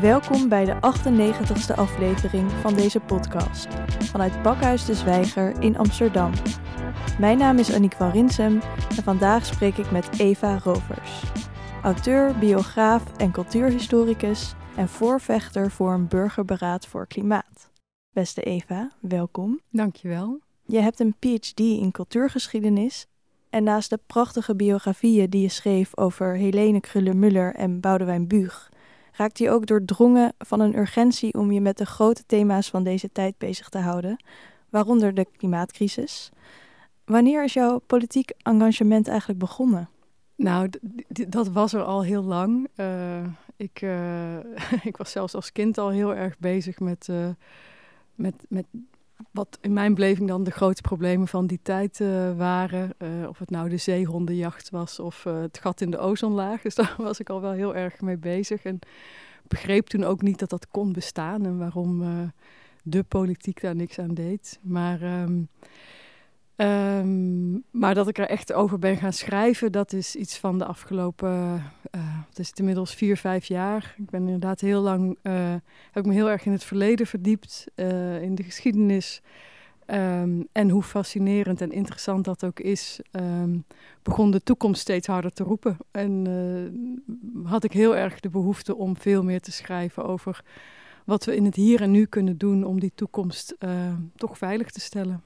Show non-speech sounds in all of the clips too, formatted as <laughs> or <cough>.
Welkom bij de 98ste aflevering van deze podcast vanuit Bakhuis de Zwijger in Amsterdam. Mijn naam is Aniek van Rinsem en vandaag spreek ik met Eva Rovers. Auteur, biograaf en cultuurhistoricus en voorvechter voor een burgerberaad voor klimaat. Beste Eva, welkom. Dankjewel. Je hebt een PhD in cultuurgeschiedenis en naast de prachtige biografieën die je schreef over Helene Kruller-Müller en Boudewijn Buug, raakt je ook doordrongen van een urgentie om je met de grote thema's van deze tijd bezig te houden, waaronder de klimaatcrisis. Wanneer is jouw politiek engagement eigenlijk begonnen? Nou, dat was er al heel lang. Uh, ik, uh, <laughs> ik was zelfs als kind al heel erg bezig met, uh, met, met wat in mijn beleving dan de grote problemen van die tijd waren. of het nou de zeehondenjacht was of het gat in de ozonlaag. Dus <laughs> daar was ik al wel heel erg mee bezig. En begreep toen ook niet dat dat kon bestaan en waarom de politiek daar niks aan deed. Maar... Um, Um, maar dat ik er echt over ben gaan schrijven, dat is iets van de afgelopen, uh, het is inmiddels vier, vijf jaar. Ik ben inderdaad heel lang, uh, heb ik me heel erg in het verleden verdiept, uh, in de geschiedenis. Um, en hoe fascinerend en interessant dat ook is, um, begon de toekomst steeds harder te roepen. En had ik heel erg de behoefte om veel meer te schrijven over wat we in het hier en nu kunnen doen om die toekomst toch veilig te stellen.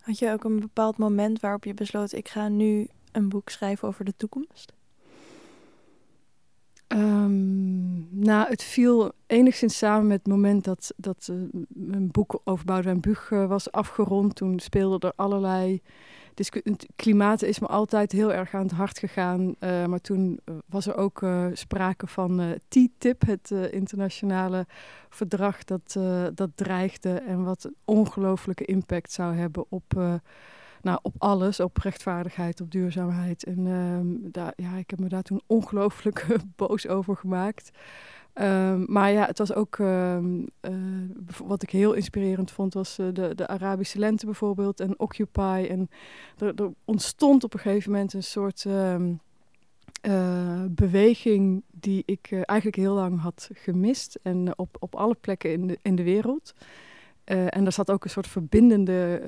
Had je ook een bepaald moment waarop je besloot: ik ga nu een boek schrijven over de toekomst? Um, nou, het viel enigszins samen met het moment dat, dat uh, mijn boek over Boudewijn Buug uh, was afgerond. Toen speelden er allerlei het klimaat is me altijd heel erg aan het hart gegaan. Uh, maar toen eh, was er ook sprake van TTIP, het internationale verdrag dat, dat dreigde en wat een ongelooflijke impact zou hebben op, nou, op alles, op rechtvaardigheid, op duurzaamheid. En ehm, daar, ja, ik heb me daar toen ongelooflijk <laughs> boos over gemaakt. Um, maar ja, het was ook, um, uh, wat ik heel inspirerend vond, was uh, de, de Arabische lente bijvoorbeeld en Occupy. En er, er ontstond op een gegeven moment een soort uh, beweging die ik eigenlijk heel lang had gemist. En op, op alle plekken in de, in de wereld. En daar zat ook een soort verbindende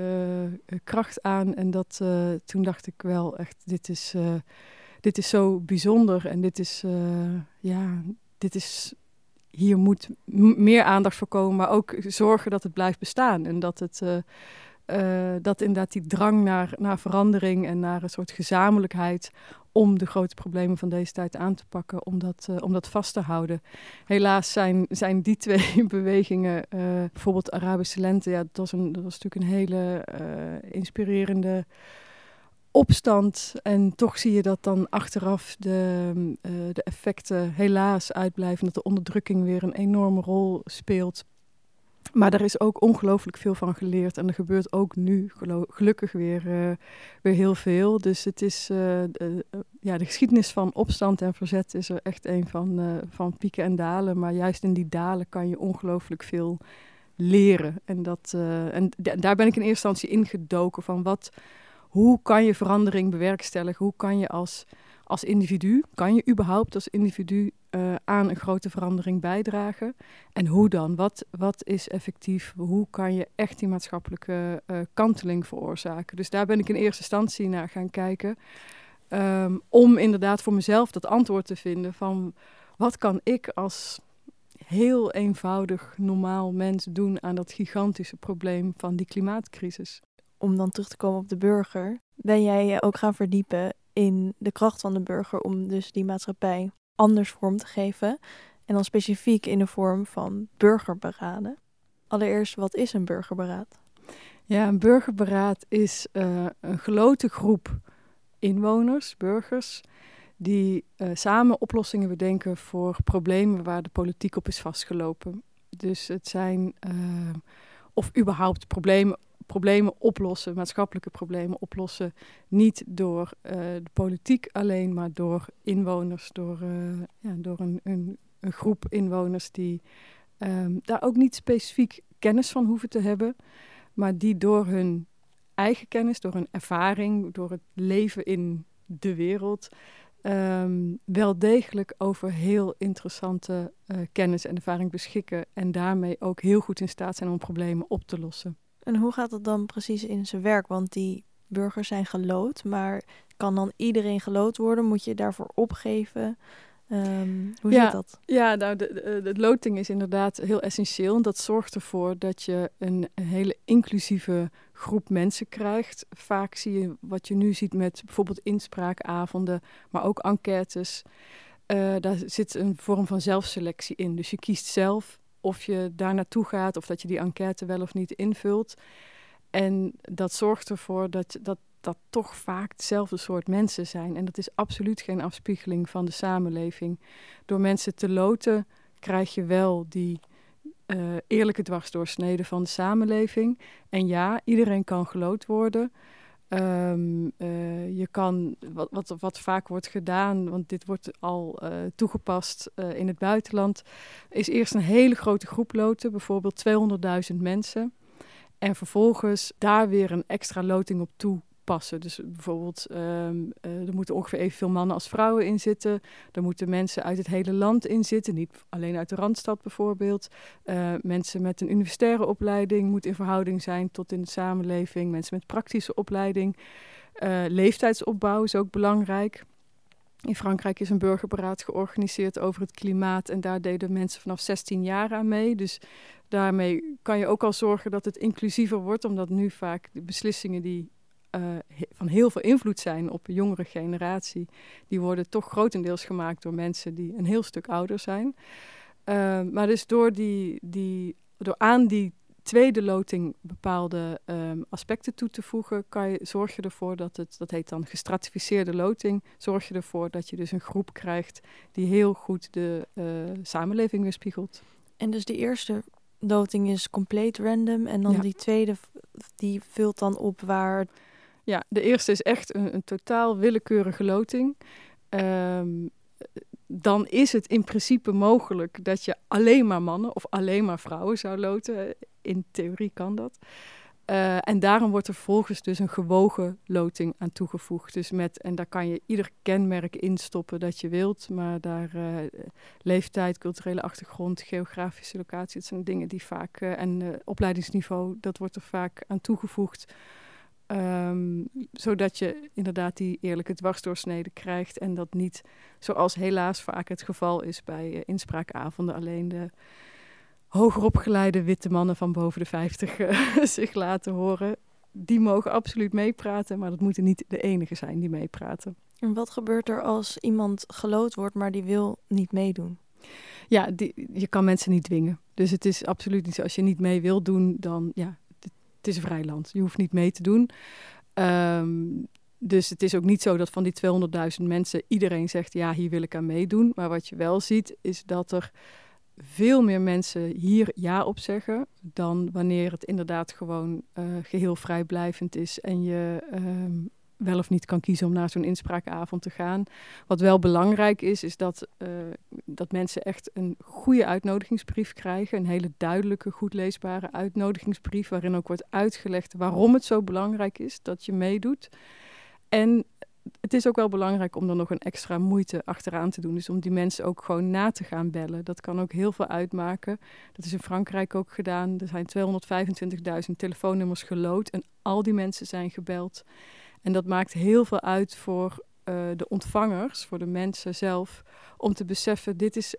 kracht aan. En dat, toen dacht ik wel echt, dit is, dit is zo bijzonder. En dit is, ja dit is, hier moet meer aandacht voor komen, maar ook zorgen dat het blijft bestaan. En dat het. Uh, dat inderdaad die drang naar, naar verandering en naar een soort gezamenlijkheid om de grote problemen van deze tijd aan te pakken, om dat, uh, om dat vast te houden. Helaas zijn, zijn die twee <laughs> bewegingen, uh, bijvoorbeeld Arabische lente, ja, dat was, een, dat was natuurlijk een hele inspirerende opstand. En toch zie je dat dan achteraf de, uh, de effecten helaas uitblijven. Dat de onderdrukking weer een enorme rol speelt. Maar er is ook ongelooflijk veel van geleerd. En er gebeurt ook nu gelukkig weer, uh, weer heel veel. Dus het is, uh, de, ja, de geschiedenis van opstand en verzet is er echt een van, van pieken en dalen. Maar juist in die dalen kan je ongelooflijk veel leren. En, dat, en daar ben ik in eerste instantie ingedoken van wat hoe kan je verandering bewerkstelligen? Hoe kan je als, als individu, kan je überhaupt als individu uh, aan een grote verandering bijdragen? En hoe dan? Wat, wat is effectief? Hoe kan je echt die maatschappelijke uh, kanteling veroorzaken? Dus daar ben ik in eerste instantie naar gaan kijken. Um, om inderdaad voor mezelf dat antwoord te vinden van wat kan ik als heel eenvoudig normaal mens doen aan dat gigantische probleem van die klimaatcrisis? om dan terug te komen op de burger, ben jij je ook gaan verdiepen in de kracht van de burger om dus die maatschappij anders vorm te geven. En dan specifiek in de vorm van burgerberaden. Allereerst, wat is een burgerberaad? Ja, een burgerberaad is uh, een geloten groep inwoners, burgers, die uh, samen oplossingen bedenken voor problemen waar de politiek op is vastgelopen. Dus het zijn, uh, of überhaupt problemen problemen oplossen, maatschappelijke problemen oplossen. Niet door uh, de politiek alleen, maar door inwoners, door, uh, ja, door een, een, groep inwoners die um, daar ook niet specifiek kennis van hoeven te hebben, maar die door hun eigen kennis, door hun ervaring, door het leven in de wereld, ehm, wel degelijk over heel interessante uh, kennis en ervaring beschikken en daarmee ook heel goed in staat zijn om problemen op te lossen. En hoe gaat het dan precies in zijn werk? Want die burgers zijn gelood, maar kan dan iedereen gelood worden? Moet je daarvoor opgeven? Um, hoe ja, zit dat? Ja, nou, de, de, de, loting is inderdaad heel essentieel. En dat zorgt ervoor dat je een, een, hele inclusieve groep mensen krijgt. Vaak zie je wat je nu ziet met bijvoorbeeld inspraakavonden, maar ook enquêtes. Uh, daar zit een vorm van zelfselectie in. Dus je kiest zelf of je daar naartoe gaat of dat je die enquête wel of niet invult. En dat zorgt ervoor dat, dat dat toch vaak hetzelfde soort mensen zijn. En dat is absoluut geen afspiegeling van de samenleving. Door mensen te loten krijg je wel die uh, eerlijke dwarsdoorsnede van de samenleving. En ja, iedereen kan geloot worden. Um, uh, je kan, wat, wat, wat, vaak wordt gedaan, want dit wordt al uh, toegepast uh, in het buitenland, is eerst een hele grote groep loten, bijvoorbeeld 200.000 mensen. En vervolgens daar weer een extra loting op toe passen. Dus bijvoorbeeld, um, uh, er moeten ongeveer evenveel mannen als vrouwen in zitten. Er moeten mensen uit het hele land in zitten, niet alleen uit de Randstad bijvoorbeeld. Uh, mensen met een universitaire opleiding moeten in verhouding zijn tot in de samenleving. Mensen met praktische opleiding. Uh, leeftijdsopbouw is ook belangrijk. In Frankrijk is een burgerberaad georganiseerd over het klimaat en daar deden mensen vanaf 16 jaar aan mee. Dus daarmee kan je ook al zorgen dat het inclusiever wordt, omdat nu vaak de beslissingen die uh, van heel veel invloed zijn op de jongere generatie, die worden toch grotendeels gemaakt door mensen die een heel stuk ouder zijn. Uh, maar dus door, die, die, door aan die tweede loting bepaalde um, aspecten toe te voegen, kan je, zorg je ervoor dat het, dat heet dan gestratificeerde loting, zorg je ervoor dat je dus een groep krijgt die heel goed de uh, samenleving weerspiegelt. En dus de eerste loting is compleet random en dan ja. die tweede, die vult dan op waar ja, de eerste is echt een, een totaal willekeurige loting. Um, dan is het in principe mogelijk dat je alleen maar mannen of alleen maar vrouwen zou loten. In theorie kan dat. Uh, en daarom wordt er volgens dus een gewogen loting aan toegevoegd. Dus met, en daar kan je ieder kenmerk instoppen dat je wilt. Maar daar uh, leeftijd, culturele achtergrond, geografische locatie, dat zijn dingen die vaak. Uh, en opleidingsniveau, dat wordt er vaak aan toegevoegd. Um, zodat je inderdaad die eerlijke dwarsdoorsnede krijgt. En dat niet, zoals helaas vaak het geval is bij uh, inspraakavonden, alleen de hogeropgeleide witte mannen van boven de 50 uh, <laughs> zich laten horen. Die mogen absoluut meepraten, maar dat moeten niet de enige zijn die meepraten. En wat gebeurt er als iemand gelood wordt, maar die wil niet meedoen? Ja, die, je kan mensen niet dwingen. Dus het is absoluut niet zo. Als je niet mee wil doen, dan ja, het is een vrij land. Je hoeft niet mee te doen. Um, dus het is ook niet zo dat van die 200.000 mensen iedereen zegt: ja, hier wil ik aan meedoen. Maar wat je wel ziet, is dat er veel meer mensen hier ja op zeggen dan wanneer het inderdaad gewoon uh, geheel vrijblijvend is en je um, wel of niet kan kiezen om naar zo'n inspraakavond te gaan. Wat wel belangrijk is, is dat, uh, dat mensen echt een goede uitnodigingsbrief krijgen. Een hele duidelijke, goed leesbare uitnodigingsbrief. Waarin ook wordt uitgelegd waarom het zo belangrijk is dat je meedoet. En het is ook wel belangrijk om er nog een extra moeite achteraan te doen. Dus om die mensen ook gewoon na te gaan bellen. Dat kan ook heel veel uitmaken. Dat is in Frankrijk ook gedaan. Er zijn 225.000 telefoonnummers gelood en al die mensen zijn gebeld. En dat maakt heel veel uit voor uh, de ontvangers, voor de mensen zelf, om te beseffen: dit is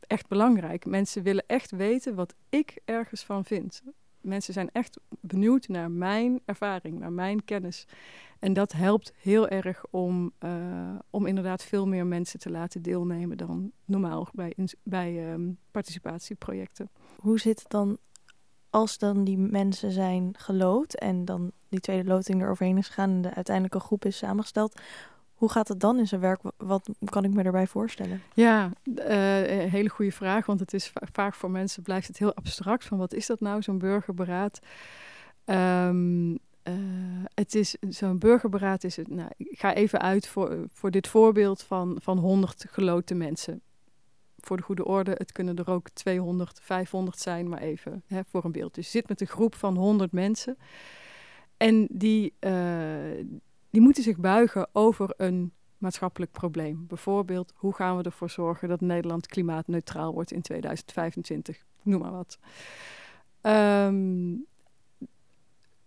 echt belangrijk. Mensen willen echt weten wat ik ergens van vind. Mensen zijn echt benieuwd naar mijn ervaring, naar mijn kennis. En dat helpt heel erg om, uh, om inderdaad veel meer mensen te laten deelnemen dan normaal bij, bij um, participatieprojecten. Hoe zit het dan als dan die mensen zijn gelood en dan die tweede loting er overheen is gegaan en de uiteindelijke groep is samengesteld, hoe gaat het dan in zijn werk? Wat kan ik me daarbij voorstellen? Ja, uh, een hele goede vraag, want het is vaak voor mensen blijft het heel abstract van wat is dat nou, zo'n burgerberaad? Um, uh, het is zo'n burgerberaad is het. Nou, ik ga even uit voor, voor dit voorbeeld van, van 100 geloten mensen voor de goede orde, het kunnen er ook 200, 500 zijn, maar even hè, voor een beeld. Dus je zit met een groep van 100 mensen. En die, die moeten zich buigen over een maatschappelijk probleem. Bijvoorbeeld, hoe gaan we ervoor zorgen dat Nederland klimaatneutraal wordt in 2025? Noem maar wat. Um,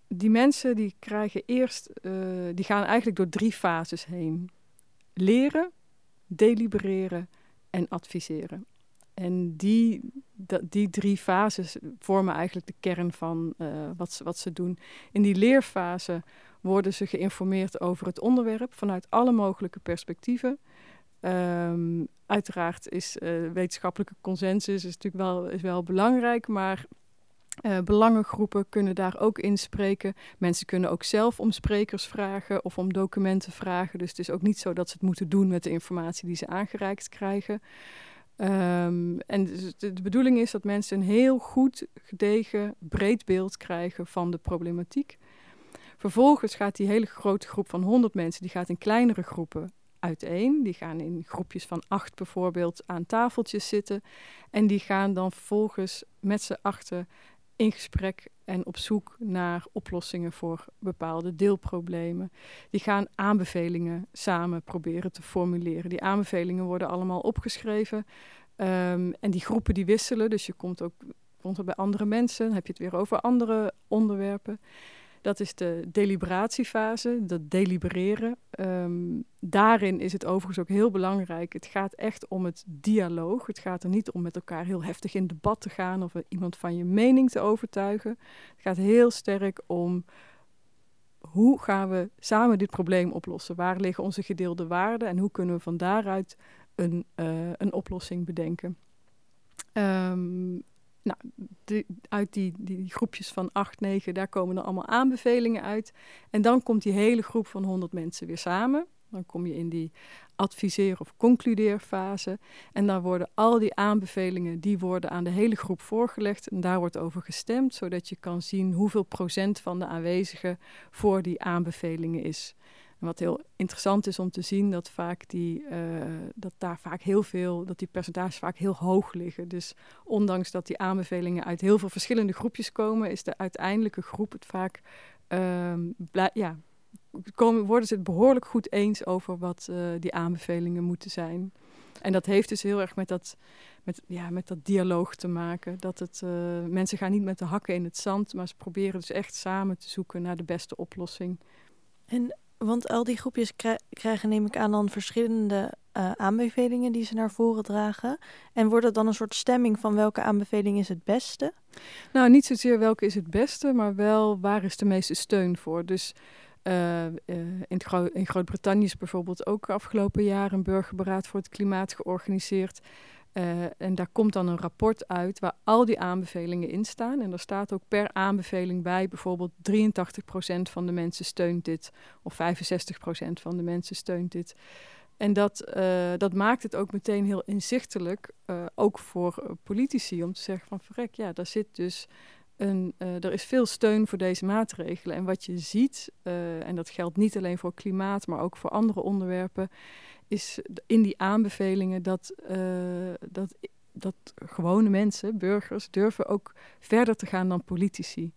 die mensen die krijgen eerst, uh, die gaan eigenlijk door drie fases heen. Leren, delibereren en adviseren. En die, die drie fases vormen eigenlijk de kern van uh, wat, ze, wat ze doen. In die leerfase worden ze geïnformeerd over het onderwerp vanuit alle mogelijke perspectieven. Um, uiteraard is uh, wetenschappelijke consensus is natuurlijk wel, is wel belangrijk, maar uh, belangengroepen kunnen daar ook inspreken. Mensen kunnen ook zelf om sprekers vragen of om documenten vragen. Dus het is ook niet zo dat ze het moeten doen met de informatie die ze aangereikt krijgen. Um, en dus de, de, bedoeling is dat mensen een heel goed, gedegen, breed beeld krijgen van de problematiek. Vervolgens gaat die hele grote groep van 100 mensen, die gaat in kleinere groepen uiteen. Die gaan in groepjes van acht bijvoorbeeld aan tafeltjes zitten. En die gaan dan vervolgens met z'n achten in gesprek en op zoek naar oplossingen voor bepaalde deelproblemen. Die gaan aanbevelingen samen proberen te formuleren. Die aanbevelingen worden allemaal opgeschreven. Um, en die groepen die wisselen, dus je komt ook komt bij andere mensen, dan heb je het weer over andere onderwerpen. Dat is de deliberatiefase, dat delibereren. Um, daarin is het overigens ook heel belangrijk. Het gaat echt om het dialoog. Het gaat er niet om met elkaar heel heftig in debat te gaan of iemand van je mening te overtuigen. Het gaat heel sterk om hoe gaan we samen dit probleem oplossen? Waar liggen onze gedeelde waarden en hoe kunnen we van daaruit een, uh, een oplossing bedenken? Um, nou, uit die, die, groepjes van 8, 9, daar komen er allemaal aanbevelingen uit. En dan komt die hele groep van 100 mensen weer samen. Dan kom je in die adviseer- of concludeerfase. En dan worden al die aanbevelingen, die worden aan de hele groep voorgelegd. En daar wordt over gestemd, zodat je kan zien hoeveel procent van de aanwezigen voor die aanbevelingen is. Wat heel interessant is om te zien, dat, vaak die, uh, dat daar vaak heel veel, dat die percentages vaak heel hoog liggen. Dus ondanks dat die aanbevelingen uit heel veel verschillende groepjes komen, is de uiteindelijke groep het vaak, uh, ja, komen, worden ze het behoorlijk goed eens over wat uh, die aanbevelingen moeten zijn. En dat heeft dus heel erg met dat, met, ja, met dat dialoog te maken. Dat het, uh, mensen gaan niet met de hakken in het zand, maar ze proberen dus echt samen te zoeken naar de beste oplossing. En want al die groepjes krijgen, neem ik aan, dan verschillende uh, aanbevelingen die ze naar voren dragen. En wordt het dan een soort stemming van welke aanbeveling is het beste? Nou, niet zozeer welke is het beste, maar wel waar is de meeste steun voor. Dus uh, uh, in, in Groot-Brittannië is bijvoorbeeld ook afgelopen jaar een burgerberaad voor het klimaat georganiseerd. Uh, en daar komt dan een rapport uit waar al die aanbevelingen in staan. En er staat ook per aanbeveling bij, bijvoorbeeld 83% van de mensen steunt dit, of 65% van de mensen steunt dit. En dat, uh, dat maakt het ook meteen heel inzichtelijk, uh, ook voor politici, om te zeggen van verrek, ja, daar zit dus een, er is veel steun voor deze maatregelen. En wat je ziet, en dat geldt niet alleen voor klimaat, maar ook voor andere onderwerpen, is in die aanbevelingen dat, uh, dat, dat gewone mensen, burgers, durven ook verder te gaan dan politici.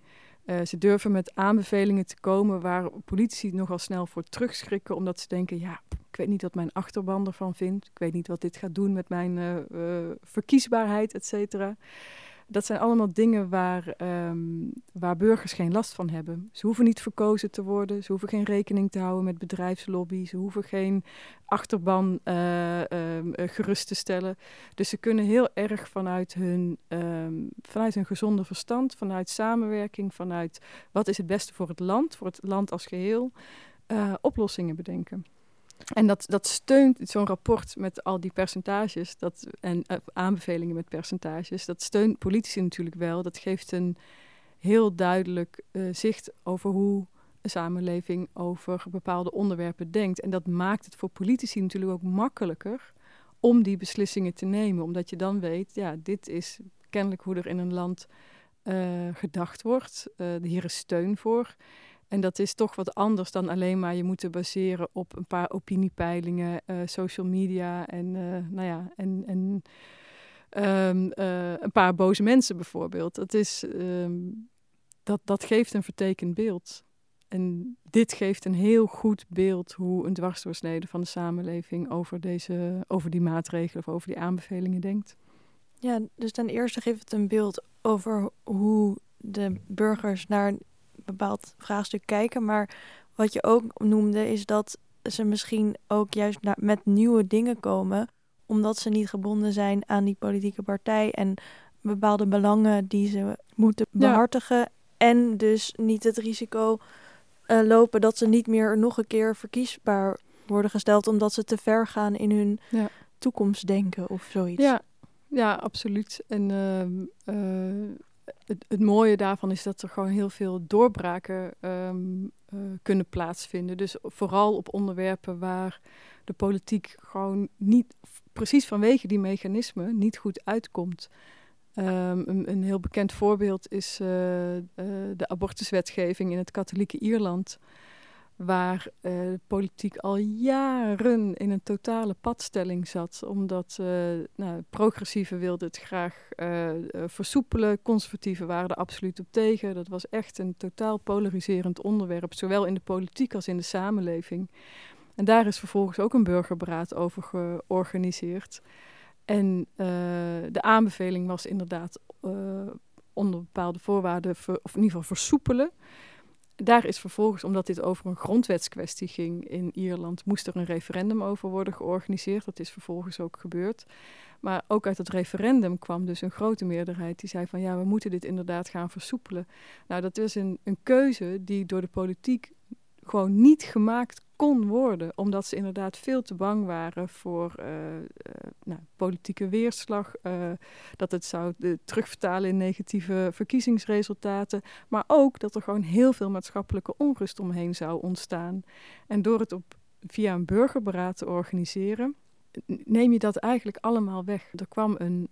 Ze durven met aanbevelingen te komen waar politici nogal snel voor terugschrikken, omdat ze denken: ja, ik weet niet wat mijn achterban ervan vindt, ik weet niet wat dit gaat doen met mijn verkiesbaarheid, et cetera dat zijn allemaal dingen waar, um, waar burgers geen last van hebben. Ze hoeven niet verkozen te worden, ze hoeven geen rekening te houden met bedrijfslobby, ze hoeven geen achterban uh, um, gerust te stellen. Dus ze kunnen heel erg vanuit hun, um, vanuit hun gezonde verstand, vanuit samenwerking, vanuit wat is het beste voor het land, voor het land als geheel, uh, oplossingen bedenken. En dat, dat steunt zo'n rapport met al die percentages dat, en uh, aanbevelingen met percentages. Dat steunt politici natuurlijk wel. Dat geeft een heel duidelijk uh, zicht over hoe een samenleving over bepaalde onderwerpen denkt. En dat maakt het voor politici natuurlijk ook makkelijker om die beslissingen te nemen. Omdat je dan weet, ja, dit is kennelijk hoe er in een land uh, gedacht wordt. hier is steun voor. En dat is toch wat anders dan alleen maar je moeten baseren op een paar opiniepeilingen, uh, social media en, uh, nou ja, en, en um, uh, een paar boze mensen bijvoorbeeld. Dat, is, um, dat, dat geeft een vertekend beeld. en dit geeft een heel goed beeld hoe een dwarsdoorsnede van de samenleving over, deze, over die maatregelen of over die aanbevelingen denkt. Ja, dus ten eerste geeft het een beeld over hoe de burgers naar bepaald vraagstuk kijken. Maar wat je ook noemde, is dat ze misschien ook juist met nieuwe dingen komen, omdat ze niet gebonden zijn aan die politieke partij en bepaalde belangen die ze moeten behartigen. En dus niet het risico uh, lopen dat ze niet meer nog een keer verkiesbaar worden gesteld, omdat ze te ver gaan in hun ja. toekomstdenken of zoiets. Ja, ja absoluut. En ehm, eh, het, mooie daarvan is dat er gewoon heel veel doorbraken ehm, eh, kunnen plaatsvinden. Dus vooral op onderwerpen waar de politiek gewoon niet, precies vanwege die mechanismen, niet goed uitkomt. Ehm, een, een, heel bekend voorbeeld is uh, de abortuswetgeving in het katholieke Ierland, waar uh, politiek al jaren in een totale padstelling zat, omdat nou, progressieven wilden het graag versoepelen, conservatieven waren er absoluut op tegen. Dat was echt een totaal polariserend onderwerp, zowel in de politiek als in de samenleving. En daar is vervolgens ook een burgerberaad over georganiseerd. En uh, de aanbeveling was inderdaad uh, onder bepaalde voorwaarden, of in ieder geval versoepelen. Daar is vervolgens, omdat dit over een grondwetskwestie ging in Ierland, moest er een referendum over worden georganiseerd. Dat is vervolgens ook gebeurd. Maar ook uit het referendum kwam dus een grote meerderheid die zei van ja, we moeten dit inderdaad gaan versoepelen. Nou, dat is een, een keuze die door de politiek gewoon niet gemaakt kon worden, omdat ze inderdaad veel te bang waren voor uh, uh, nou, politieke weerslag, uh, dat het zou terugvertalen in negatieve verkiezingsresultaten, maar ook dat er gewoon heel veel maatschappelijke onrust omheen zou ontstaan. En door het op, via een burgerberaad te organiseren, neem je dat eigenlijk allemaal weg. Er kwam een,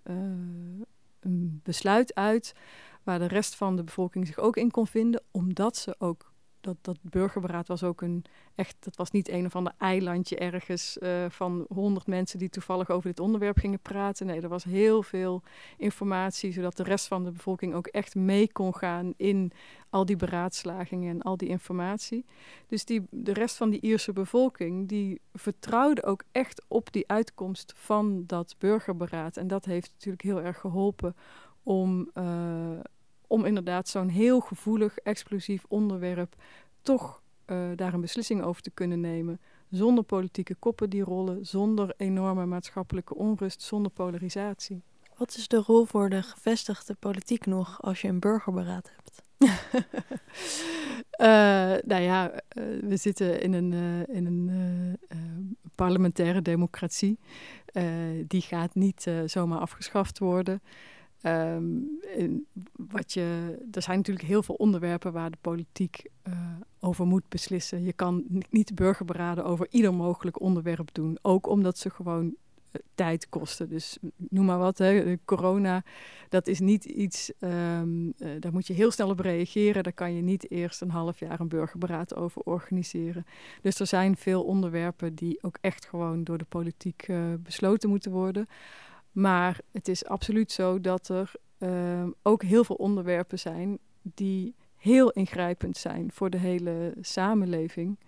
een besluit uit waar de rest van de bevolking zich ook in kon vinden, omdat ze ook dat, dat burgerberaad was ook een echt, dat was niet een of ander eilandje ergens uh, van honderd mensen die toevallig over dit onderwerp gingen praten. Nee, er was heel veel informatie, zodat de rest van de bevolking ook echt mee kon gaan in al die beraadslagingen en al die informatie. Dus die, de rest van die Ierse bevolking, die vertrouwde ook echt op die uitkomst van dat burgerberaad. En dat heeft natuurlijk heel erg geholpen om. Uh, om inderdaad zo'n heel gevoelig, explosief onderwerp toch uh, daar een beslissing over te kunnen nemen. Zonder politieke koppen die rollen, zonder enorme maatschappelijke onrust, zonder polarisatie. Wat is de rol voor de gevestigde politiek nog als je een burgerberaad hebt? uh, <laughs> nou ja, uh, we zitten in een, uh, in een parlementaire democratie. die gaat niet zomaar afgeschaft worden. Um, wat je, er zijn natuurlijk heel veel onderwerpen waar de politiek uh, over moet beslissen. Je kan niet de burgerberaden over ieder mogelijk onderwerp doen. Ook omdat ze gewoon uh, tijd kosten. Dus noem maar wat, hè, corona, dat is niet iets, um, daar moet je heel snel op reageren. Daar kan je niet eerst een half jaar een burgerberaad over organiseren. Dus er zijn veel onderwerpen die ook echt gewoon door de politiek besloten moeten worden. Maar het is absoluut zo dat er uh, ook heel veel onderwerpen zijn die heel ingrijpend zijn voor de hele samenleving.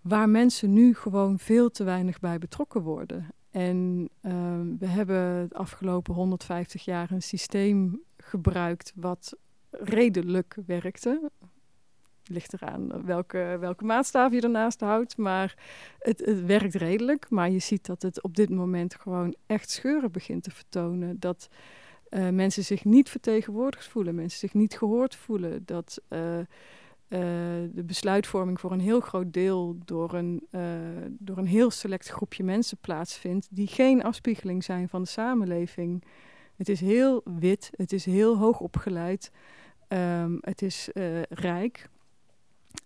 Waar mensen nu gewoon veel te weinig bij betrokken worden. En uh, we hebben het afgelopen 150 jaar een systeem gebruikt wat redelijk werkte ligt eraan welke, welke maatstaf je ernaast houdt. Maar het, het werkt redelijk. Maar je ziet dat het op dit moment gewoon echt scheuren begint te vertonen. Dat uh, mensen zich niet vertegenwoordigd voelen, mensen zich niet gehoord voelen. Dat uh, uh, de besluitvorming voor een heel groot deel door een, door een heel select groepje mensen plaatsvindt, die geen afspiegeling zijn van de samenleving. Het is heel wit, het is heel hoog opgeleid, um, het is rijk.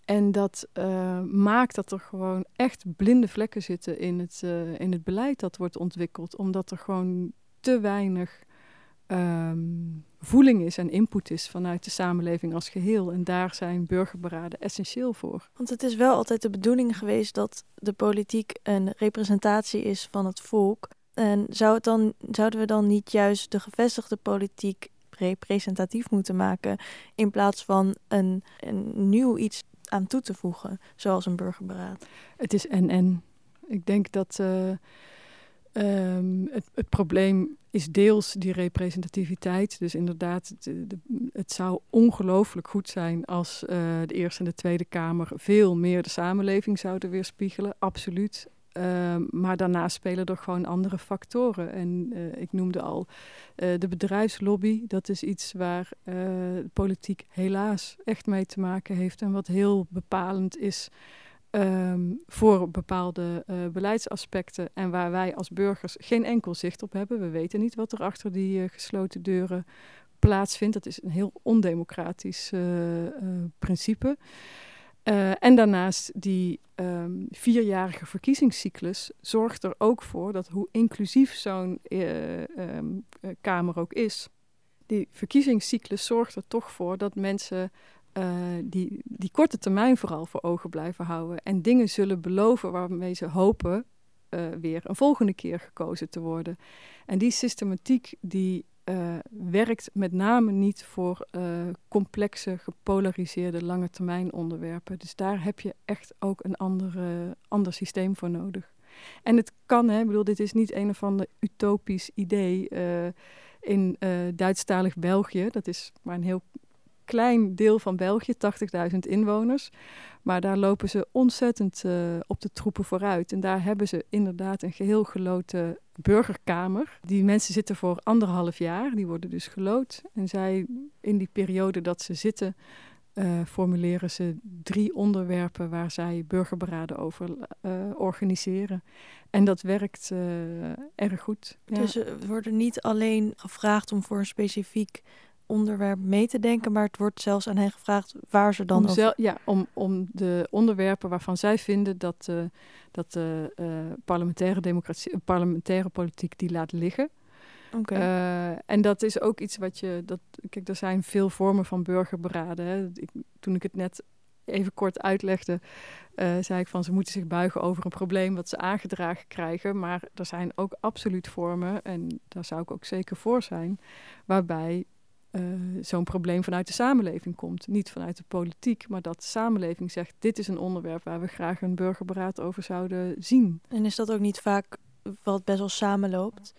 En dat uh, maakt dat er gewoon echt blinde vlekken zitten in het, uh, in het beleid dat wordt ontwikkeld. Omdat er gewoon te weinig um, voeling is en input is vanuit de samenleving als geheel. En daar zijn burgerberaden essentieel voor. Want het is wel altijd de bedoeling geweest dat de politiek een representatie is van het volk. En zou het dan, zouden we dan niet juist de gevestigde politiek representatief moeten maken in plaats van een, een nieuw iets aan toe te voegen, zoals een burgerberaad? Het is en-en. Ik denk dat uh, um, het, probleem is deels die representativiteit. Dus inderdaad, het zou ongelooflijk goed zijn als uh, de Eerste en de Tweede Kamer veel meer de samenleving zouden weerspiegelen. Absoluut. Uh, maar daarnaast spelen er gewoon andere factoren. En uh, ik noemde al uh, de bedrijfslobby. Dat is iets waar politiek helaas echt mee te maken heeft. En wat heel bepalend is um, voor bepaalde beleidsaspecten. En waar wij als burgers geen enkel zicht op hebben. We weten niet wat er achter die gesloten deuren plaatsvindt. Dat is een heel ondemocratisch principe. Uh, en daarnaast die um, vierjarige verkiezingscyclus zorgt er ook voor dat hoe inclusief zo'n uh, um, Kamer ook is, die verkiezingscyclus zorgt er toch voor dat mensen die, die korte termijn vooral voor ogen blijven houden en dingen zullen beloven waarmee ze hopen weer een volgende keer gekozen te worden. En die systematiek die uh, werkt met name niet voor uh, complexe, gepolariseerde lange termijn onderwerpen. Dus daar heb je echt ook een andere, ander systeem voor nodig. En het kan, hè, ik bedoel, dit is niet een of ander utopisch idee uh, in Duitsstalig België. Dat is maar een heel klein deel van België, 80.000 inwoners. Maar daar lopen ze ontzettend uh, op de troepen vooruit. En daar hebben ze inderdaad een geheel geloten burgerkamer. Die mensen zitten voor anderhalf jaar, die worden dus gelood. En zij, in die periode dat ze zitten, uh, formuleren ze drie onderwerpen waar zij burgerberaden over uh, organiseren. En dat werkt erg goed. Dus er worden niet alleen gevraagd om voor een specifiek onderwerp mee te denken, maar het wordt zelfs aan hen gevraagd waar ze dan om over... Ja, om, om de onderwerpen waarvan zij vinden dat, uh, dat de uh, parlementaire democratie, parlementaire politiek die laat liggen. Okay. Uh, en dat is ook iets wat je. Dat, kijk, er zijn veel vormen van burgerberaden. Hè. Ik, toen ik het net even kort uitlegde, zei ik van ze moeten zich buigen over een probleem wat ze aangedragen krijgen. Maar er zijn ook absoluut vormen, en daar zou ik ook zeker voor zijn, waarbij uh, zo'n probleem vanuit de samenleving komt. Niet vanuit de politiek, maar dat de samenleving zegt: dit is een onderwerp waar we graag een burgerberaad over zouden zien. En is dat ook niet vaak wat best wel samenloopt?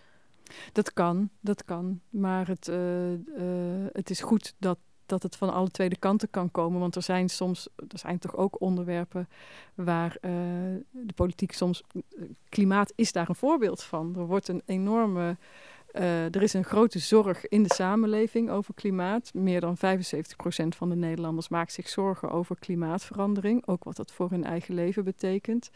Dat kan, dat kan. Maar het, uh, uh, het is goed dat, dat het van alle twee de kanten kan komen. Want er zijn soms, er zijn toch ook onderwerpen waar de politiek soms. Klimaat is daar een voorbeeld van. Er wordt een enorme uh, er is een grote zorg in de samenleving over klimaat. Meer dan 75% van de Nederlanders maakt zich zorgen over klimaatverandering. Ook wat dat voor hun eigen leven betekent.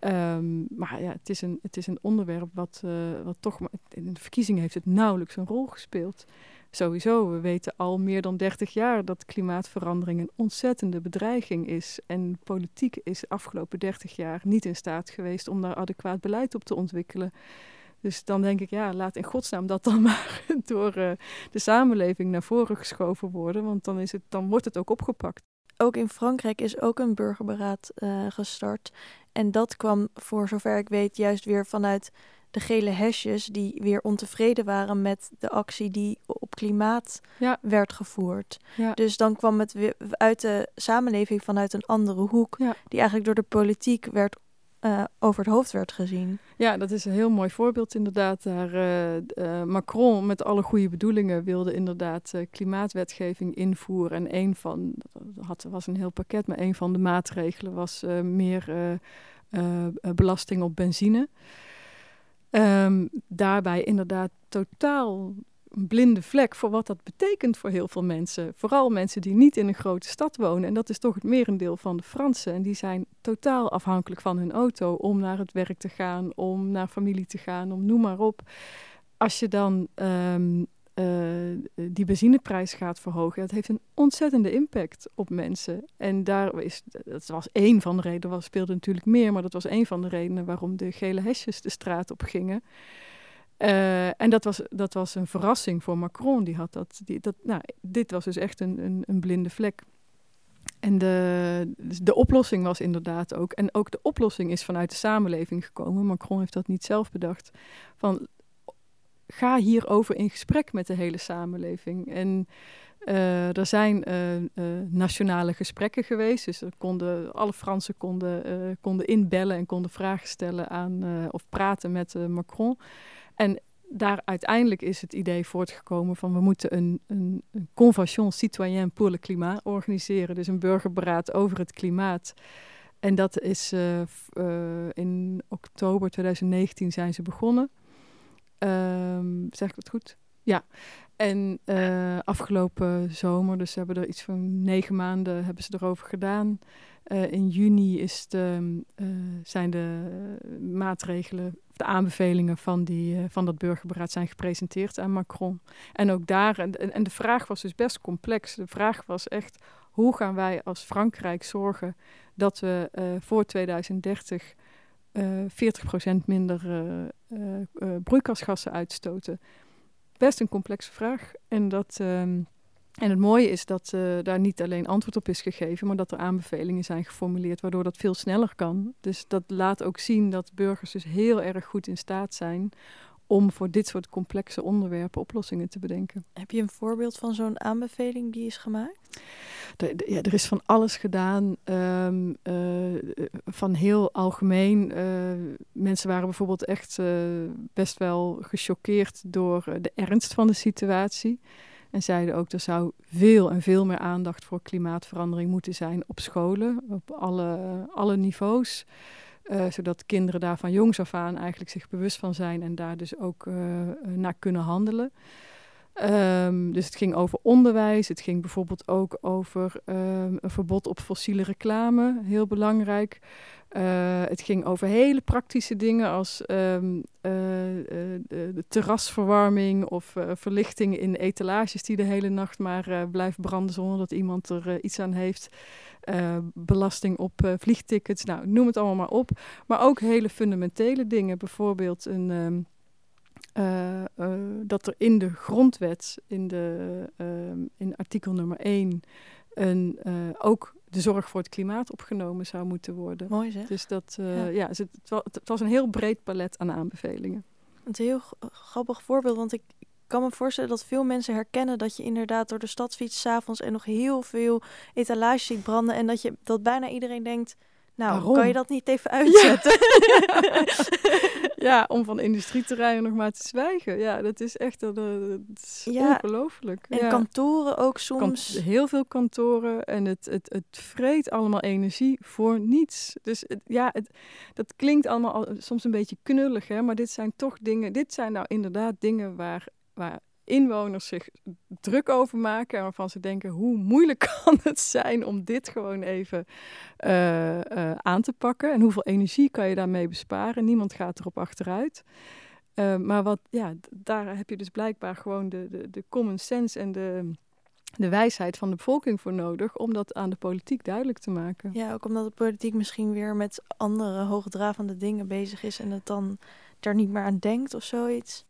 Um, maar ja, het is een, het is een onderwerp wat, uh, wat toch... In de verkiezingen heeft het nauwelijks een rol gespeeld. Sowieso, we weten al meer dan 30 jaar dat klimaatverandering een ontzettende bedreiging is. En politiek is de afgelopen 30 jaar niet in staat geweest om daar adequaat beleid op te ontwikkelen. Dus dan denk ik, ja, laat in godsnaam dat dan <laughs> maar door uh, de samenleving naar voren geschoven worden, want dan, is het, dan wordt het ook opgepakt. Ook in Frankrijk is ook een burgerberaad uh, gestart. En dat kwam, voor zover ik weet, juist weer vanuit de gele hesjes die weer ontevreden waren met de actie die op klimaat ja. werd gevoerd. Ja. Dus dan kwam het weer uit de samenleving vanuit een andere hoek, ja. die eigenlijk door de politiek werd uh, over het hoofd werd gezien. Ja, dat is een heel mooi voorbeeld inderdaad. Uh, uh, Macron met alle goede bedoelingen wilde inderdaad klimaatwetgeving invoeren. En een van, dat was een heel pakket, maar een van de maatregelen was meer belasting op benzine. Um, daarbij inderdaad totaal een blinde vlek voor wat dat betekent voor heel veel mensen. Vooral mensen die niet in een grote stad wonen. En dat is toch het merendeel van de Fransen. En die zijn totaal afhankelijk van hun auto om naar het werk te gaan, om naar familie te gaan, om noem maar op. Als je dan um, uh, die benzineprijs gaat verhogen, dat heeft een ontzettende impact op mensen. En daar is, dat was één van de redenen, er speelde natuurlijk meer, maar dat was één van de redenen waarom de gele hesjes de straat op gingen. Uh, en dat was, dat was een verrassing voor Macron. Die had dat, die, dat, nou, dit was dus echt een, een, een blinde vlek. En de, dus de oplossing was inderdaad ook, en ook de oplossing is vanuit de samenleving gekomen. Macron heeft dat niet zelf bedacht. Van ga hierover in gesprek met de hele samenleving. En Uh, er zijn uh, nationale gesprekken geweest. Dus er konden, alle Fransen konden, konden inbellen en konden vragen stellen aan of praten met Macron. En daar uiteindelijk is het idee voortgekomen van we moeten een, een, een convention citoyen pour le climat organiseren. Dus een burgerberaad over het klimaat. En dat is in oktober 2019 zijn ze begonnen. Um, zeg ik het goed? Ja. En uh, afgelopen zomer, dus ze hebben er iets van negen maanden hebben ze erover gedaan. Uh, in juni is de, uh, zijn de maatregelen, de aanbevelingen van, die, van dat burgerberaad zijn gepresenteerd aan Macron. En ook daar, en, en de vraag was dus best complex. De vraag was echt, hoe gaan wij als Frankrijk zorgen dat we voor 2030 uh, 40% minder broeikasgassen uitstoten? Best een complexe vraag. En, dat, ehm, en het mooie is dat uh, daar niet alleen antwoord op is gegeven, maar dat er aanbevelingen zijn geformuleerd, waardoor dat veel sneller kan. Dus dat laat ook zien dat burgers dus heel erg goed in staat zijn om voor dit soort complexe onderwerpen oplossingen te bedenken. Heb je een voorbeeld van zo'n aanbeveling die is gemaakt? ja, er is van alles gedaan. Um, uh, van heel algemeen. Uh, mensen waren bijvoorbeeld echt uh, best wel gechoqueerd door de ernst van de situatie. En zeiden ook, er zou veel en veel meer aandacht voor klimaatverandering moeten zijn op scholen, op alle, alle niveaus. Uh, zodat kinderen daar van jongs af aan eigenlijk zich bewust van zijn en daar dus ook uh, naar kunnen handelen. Um, dus het ging over onderwijs. Het ging bijvoorbeeld ook over um, een verbod op fossiele reclame, heel belangrijk. Uh, het ging over hele praktische dingen als um, uh, de, de, terrasverwarming of verlichting in etalages die de hele nacht maar blijft branden zonder dat iemand er iets aan heeft. belasting op vliegtickets, nou noem het allemaal maar op. Maar ook hele fundamentele dingen, bijvoorbeeld een uh, dat er in de grondwet, in, de, uh, in artikel nummer 1, een, ook de zorg voor het klimaat opgenomen zou moeten worden. Mooi zeg. Dus dat, ja, ja dus het, het, was een heel breed palet aan aanbevelingen. Een heel grappig voorbeeld, want ik kan me voorstellen dat veel mensen herkennen dat je inderdaad door de stad fietst s'avonds en nog heel veel etalages ziet branden en dat, je, dat bijna iedereen denkt nou, Waarom? kan je dat niet even uitzetten? Ja. <laughs> ja, om van industrieterreinen nog maar te zwijgen. Ja, dat is echt dat, is ja. ongelooflijk. En kantoren ook soms. heel veel kantoren. En het, het, het vreet allemaal energie voor niets. Dus het, ja, het, dat klinkt allemaal soms een beetje knullig, hè? maar dit zijn toch dingen. Dit zijn nou inderdaad dingen waar, waar inwoners zich druk over maken en waarvan ze denken hoe moeilijk <laughs> kan het zijn om dit gewoon even uh, uh, aan te pakken en hoeveel energie kan je daarmee besparen. Niemand gaat erop achteruit. Uh, maar wat, ja, daar heb je dus blijkbaar gewoon de, de, de common sense en de, de wijsheid van de bevolking voor nodig om dat aan de politiek duidelijk te maken. Ja, ook omdat de politiek misschien weer met andere hoogdravende dingen bezig is en het dan daar niet meer aan denkt of zoiets.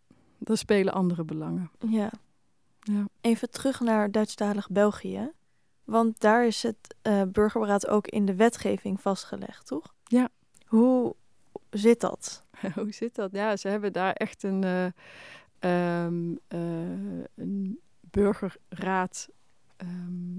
Dan spelen andere belangen. Ja. ja. Even terug naar Duitsstalig België. Want daar is het uh, burgerberaad ook in de wetgeving vastgelegd, toch? Ja. Hoe zit dat? <laughs> Hoe zit dat? Ja, ze hebben daar echt een, uh, um, uh, een burgerraad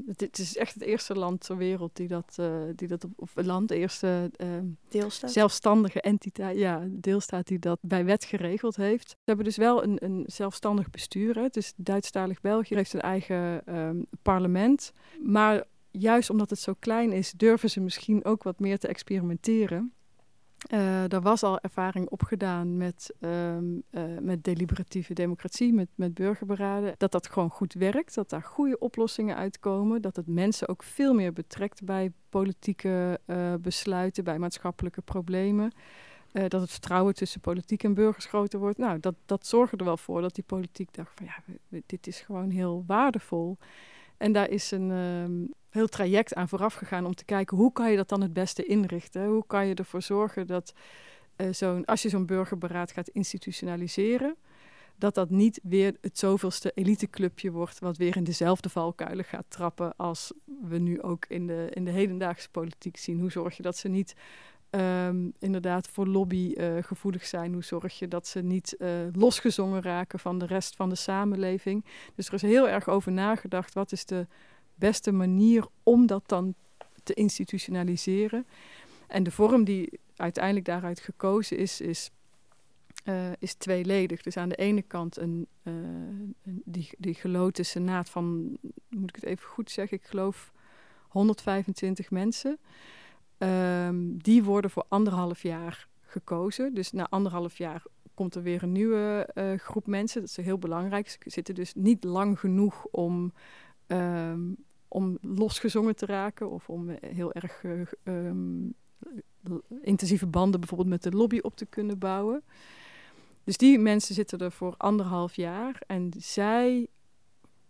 Het, is echt het eerste land ter wereld die dat, uh, die dat op, of land, de eerste um, deelstaat. zelfstandige entiteit, ja, deelstaat die dat bij wet geregeld heeft. Ze hebben dus wel een, een zelfstandig bestuur. Hè. Dus Duitsstalig België heeft een eigen um, parlement. Maar juist omdat het zo klein is, durven ze misschien ook wat meer te experimenteren. Er was al ervaring opgedaan met, um, uh, met deliberatieve democratie, met, met burgerberaden. Dat dat gewoon goed werkt, dat daar goede oplossingen uitkomen. Dat het mensen ook veel meer betrekt bij politieke uh, besluiten, bij maatschappelijke problemen. dat het vertrouwen tussen politiek en burgers groter wordt. Nou, dat, dat zorgde er wel voor dat die politiek dacht van ja, dit is gewoon heel waardevol. En daar is een um, heel traject aan vooraf gegaan om te kijken hoe kan je dat dan het beste inrichten? Hoe kan je ervoor zorgen dat uh, zo'n, als je zo'n burgerberaad gaat institutionaliseren, dat dat niet weer het zoveelste eliteclubje wordt, wat weer in dezelfde valkuilen gaat trappen als we nu ook in de, in de hedendaagse politiek zien. Hoe zorg je dat ze niet ehm, inderdaad voor lobby uh, gevoelig zijn. Hoe zorg je dat ze niet uh, losgezongen raken van de rest van de samenleving? Dus er is heel erg over nagedacht. Wat is de beste manier om dat dan te institutionaliseren? En de vorm die uiteindelijk daaruit gekozen is, is, uh, is tweeledig. Dus aan de ene kant een, die, die geloten senaat van, moet ik het even goed zeggen, ik geloof 125 mensen. Um, die worden voor anderhalf jaar gekozen. Dus na anderhalf jaar komt er weer een nieuwe uh, groep mensen. Dat is heel belangrijk. Ze zitten dus niet lang genoeg om, um, om losgezongen te raken of om heel erg uh, um, intensieve banden bijvoorbeeld met de lobby op te kunnen bouwen. Dus die mensen zitten er voor anderhalf jaar en zij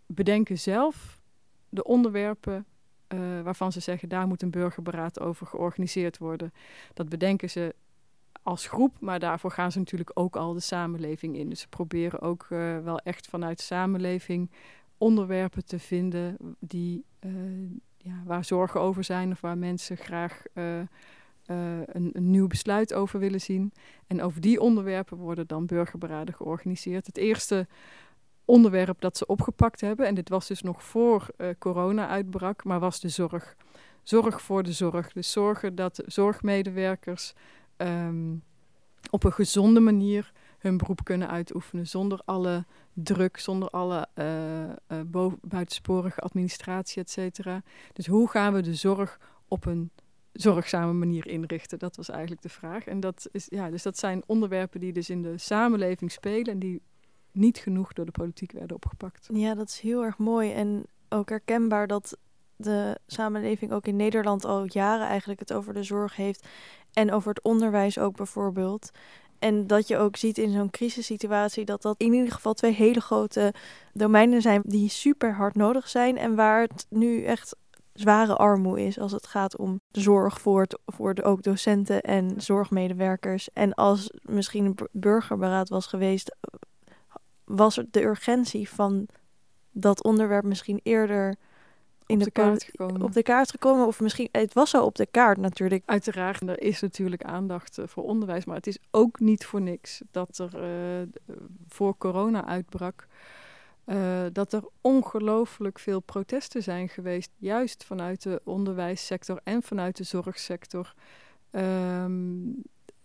bedenken zelf de onderwerpen uh, waarvan ze zeggen daar moet een burgerberaad over georganiseerd worden. Dat bedenken ze als groep, maar daarvoor gaan ze natuurlijk ook al de samenleving in. Dus ze proberen ook uh, wel echt vanuit samenleving onderwerpen te vinden die, uh, ja, waar zorgen over zijn of waar mensen graag een, een, nieuw besluit over willen zien. En over die onderwerpen worden dan burgerberaden georganiseerd. Het eerste onderwerp dat ze opgepakt hebben. En dit was dus nog voor uh, corona uitbrak, maar was de zorg. Zorg voor de zorg. Dus zorgen dat zorgmedewerkers um, op een gezonde manier hun beroep kunnen uitoefenen. Zonder alle druk, zonder alle uh, uh, buitensporige administratie, et cetera. Dus hoe gaan we de zorg op een zorgzame manier inrichten? Dat was eigenlijk de vraag. En dat, is, ja, dus dat zijn onderwerpen die dus in de samenleving spelen en die niet genoeg door de politiek werden opgepakt. Ja, dat is heel erg mooi en ook herkenbaar dat de samenleving ook in Nederland al jaren eigenlijk het over de zorg heeft en over het onderwijs ook bijvoorbeeld. En dat je ook ziet in zo'n crisissituatie dat dat in ieder geval twee hele grote domeinen zijn die super hard nodig zijn en waar het nu echt zware armoede is als het gaat om zorg voor, het, voor de, ook docenten en zorgmedewerkers. En als misschien een burgerberaad was geweest was de urgentie van dat onderwerp misschien eerder in op de, kaart gekomen. Op de kaart gekomen. Of misschien, het was al op de kaart natuurlijk. Uiteraard, er is natuurlijk aandacht eh, voor onderwijs. Maar het is ook niet voor niks dat er uh, voor corona uitbrak. Uh, dat er ongelooflijk veel protesten zijn geweest. Juist vanuit de onderwijssector en vanuit de zorgsector. Um,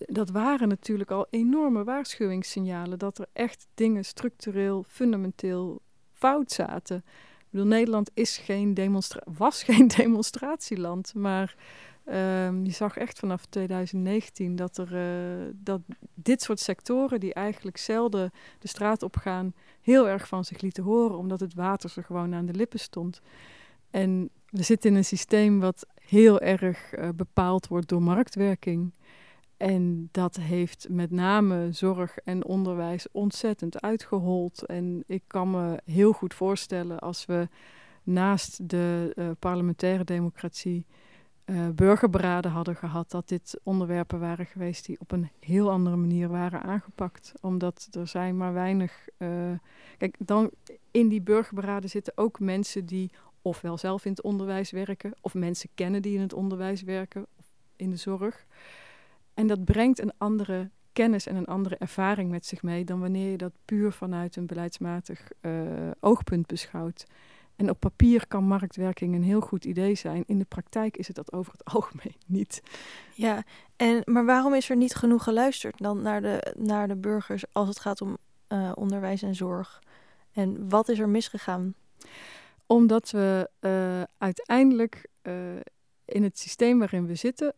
dat waren natuurlijk al enorme waarschuwingssignalen dat er echt dingen structureel, fundamenteel fout zaten. Ik bedoel, Nederland is geen was <laughs> geen demonstratieland, maar um, je zag echt vanaf 2019 dat, er, uh, dat dit soort sectoren, die eigenlijk zelden de straat op gaan, heel erg van zich lieten horen, omdat het water ze gewoon aan de lippen stond. En we zitten in een systeem wat heel erg uh, bepaald wordt door marktwerking. En dat heeft met name zorg en onderwijs ontzettend uitgehold. En ik kan me heel goed voorstellen als we naast de uh, parlementaire democratie uh, burgerberaden hadden gehad, dat dit onderwerpen waren geweest die op een heel andere manier waren aangepakt. Omdat er zijn maar weinig. Uh, kijk, dan in die burgerberaden zitten ook mensen die ofwel zelf in het onderwijs werken, of mensen kennen die in het onderwijs werken, of in de zorg. En dat brengt een andere kennis en een andere ervaring met zich mee dan wanneer je dat puur vanuit een beleidsmatig uh, oogpunt beschouwt. En op papier kan marktwerking een heel goed idee zijn. In de praktijk is het dat over het <laughs> algemeen niet. Ja, en, maar waarom is er niet genoeg geluisterd dan naar de, naar de burgers als het gaat om uh, onderwijs en zorg? En wat is er misgegaan? Omdat we uh, uiteindelijk in het systeem waarin we zitten,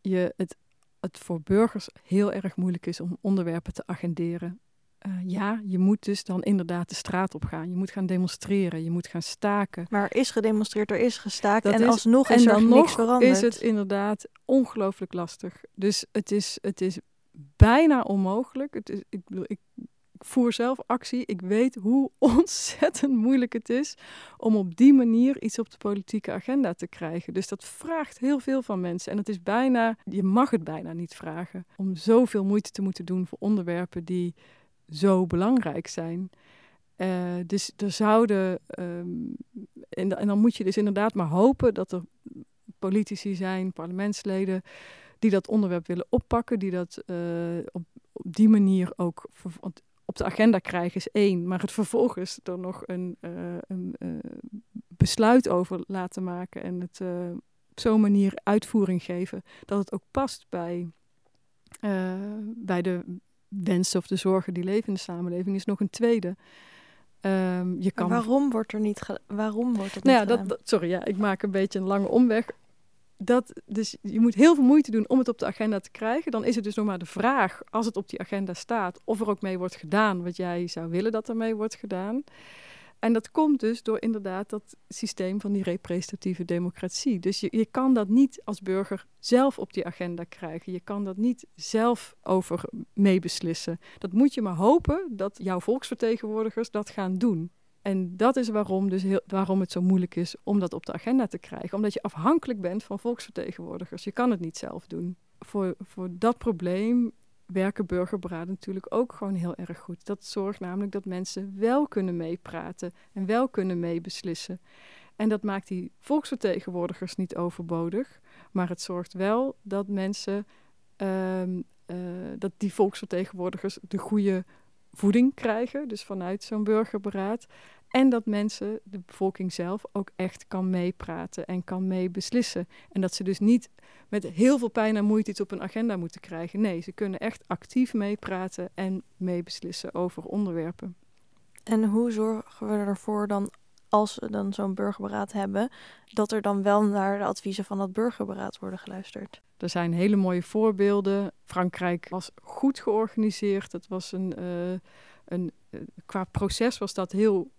je het het voor burgers heel erg moeilijk is om onderwerpen te agenderen. Uh, ja, je moet dus dan inderdaad de straat op gaan. Je moet gaan demonstreren, je moet gaan staken. Maar er is gedemonstreerd, er is gestaakt en is, alsnog is en er niks veranderd. is het inderdaad ongelooflijk lastig. Dus het is, het is bijna onmogelijk. Het is, ik bedoel, ik ik voer zelf actie. Ik weet hoe <laughs> ontzettend moeilijk het is om op die manier iets op de politieke agenda te krijgen. Dus dat vraagt heel veel van mensen. En het is bijna, je mag het bijna niet vragen om zoveel moeite te moeten doen voor onderwerpen die zo belangrijk zijn. Uh, dus er zouden, um, en, dan moet je dus inderdaad maar hopen dat er politici zijn, parlementsleden die dat onderwerp willen oppakken, die dat eh, op die manier ook op de agenda krijgen, is één. Maar het vervolgens er nog een, uh, een besluit over laten maken en het op zo'n manier uitvoering geven dat het ook past bij, bij de wensen of de zorgen die leven in de samenleving, is nog een tweede. Um, je kan... waarom wordt er niet waarom wordt het nou ja, dat, sorry, ja, ik maak een beetje een lange omweg. Dat, dus je moet heel veel moeite doen om het op de agenda te krijgen. Dan is het dus nog maar de vraag, als het op die agenda staat, of er ook mee wordt gedaan wat jij zou willen dat er mee wordt gedaan. En dat komt dus door inderdaad dat systeem van die representatieve democratie. Dus je, je kan dat niet als burger zelf op die agenda krijgen. Je kan dat niet zelf over meebeslissen. Dat moet je maar hopen dat jouw volksvertegenwoordigers dat gaan doen. En dat is waarom, dus heel, waarom het zo moeilijk is om dat op de agenda te krijgen. Omdat je afhankelijk bent van volksvertegenwoordigers. Je kan het niet zelf doen. Voor, voor dat probleem werken burgerberaden natuurlijk ook gewoon heel erg goed. Dat zorgt namelijk dat mensen wel kunnen meepraten en wel kunnen meebeslissen. En dat maakt die volksvertegenwoordigers niet overbodig, maar het zorgt wel dat mensen, um, uh, dat die volksvertegenwoordigers de goede voeding krijgen, dus vanuit zo'n burgerberaad. En dat mensen, de bevolking zelf, ook echt kan meepraten en kan meebeslissen. En dat ze dus niet met heel veel pijn en moeite iets op een agenda moeten krijgen. Nee, ze kunnen echt actief meepraten en meebeslissen over onderwerpen. En hoe zorgen we ervoor dan, als we dan zo'n burgerberaad hebben, dat er dan wel naar de adviezen van dat burgerberaad worden geluisterd? Er zijn hele mooie voorbeelden. Frankrijk was goed georganiseerd. Het was een, uh, een uh, qua proces was dat heel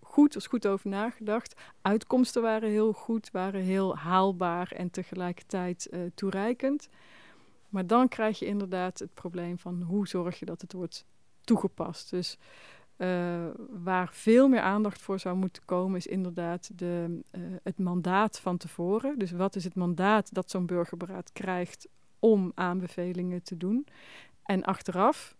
goed, is goed over nagedacht. Uitkomsten waren heel goed, waren heel haalbaar en tegelijkertijd uh, toereikend. Maar dan krijg je inderdaad het probleem van hoe zorg je dat het wordt toegepast. Dus uh, waar veel meer aandacht voor zou moeten komen, is inderdaad de, uh, het mandaat van tevoren. Dus wat is het mandaat dat zo'n burgerberaad krijgt om aanbevelingen te doen? En achteraf,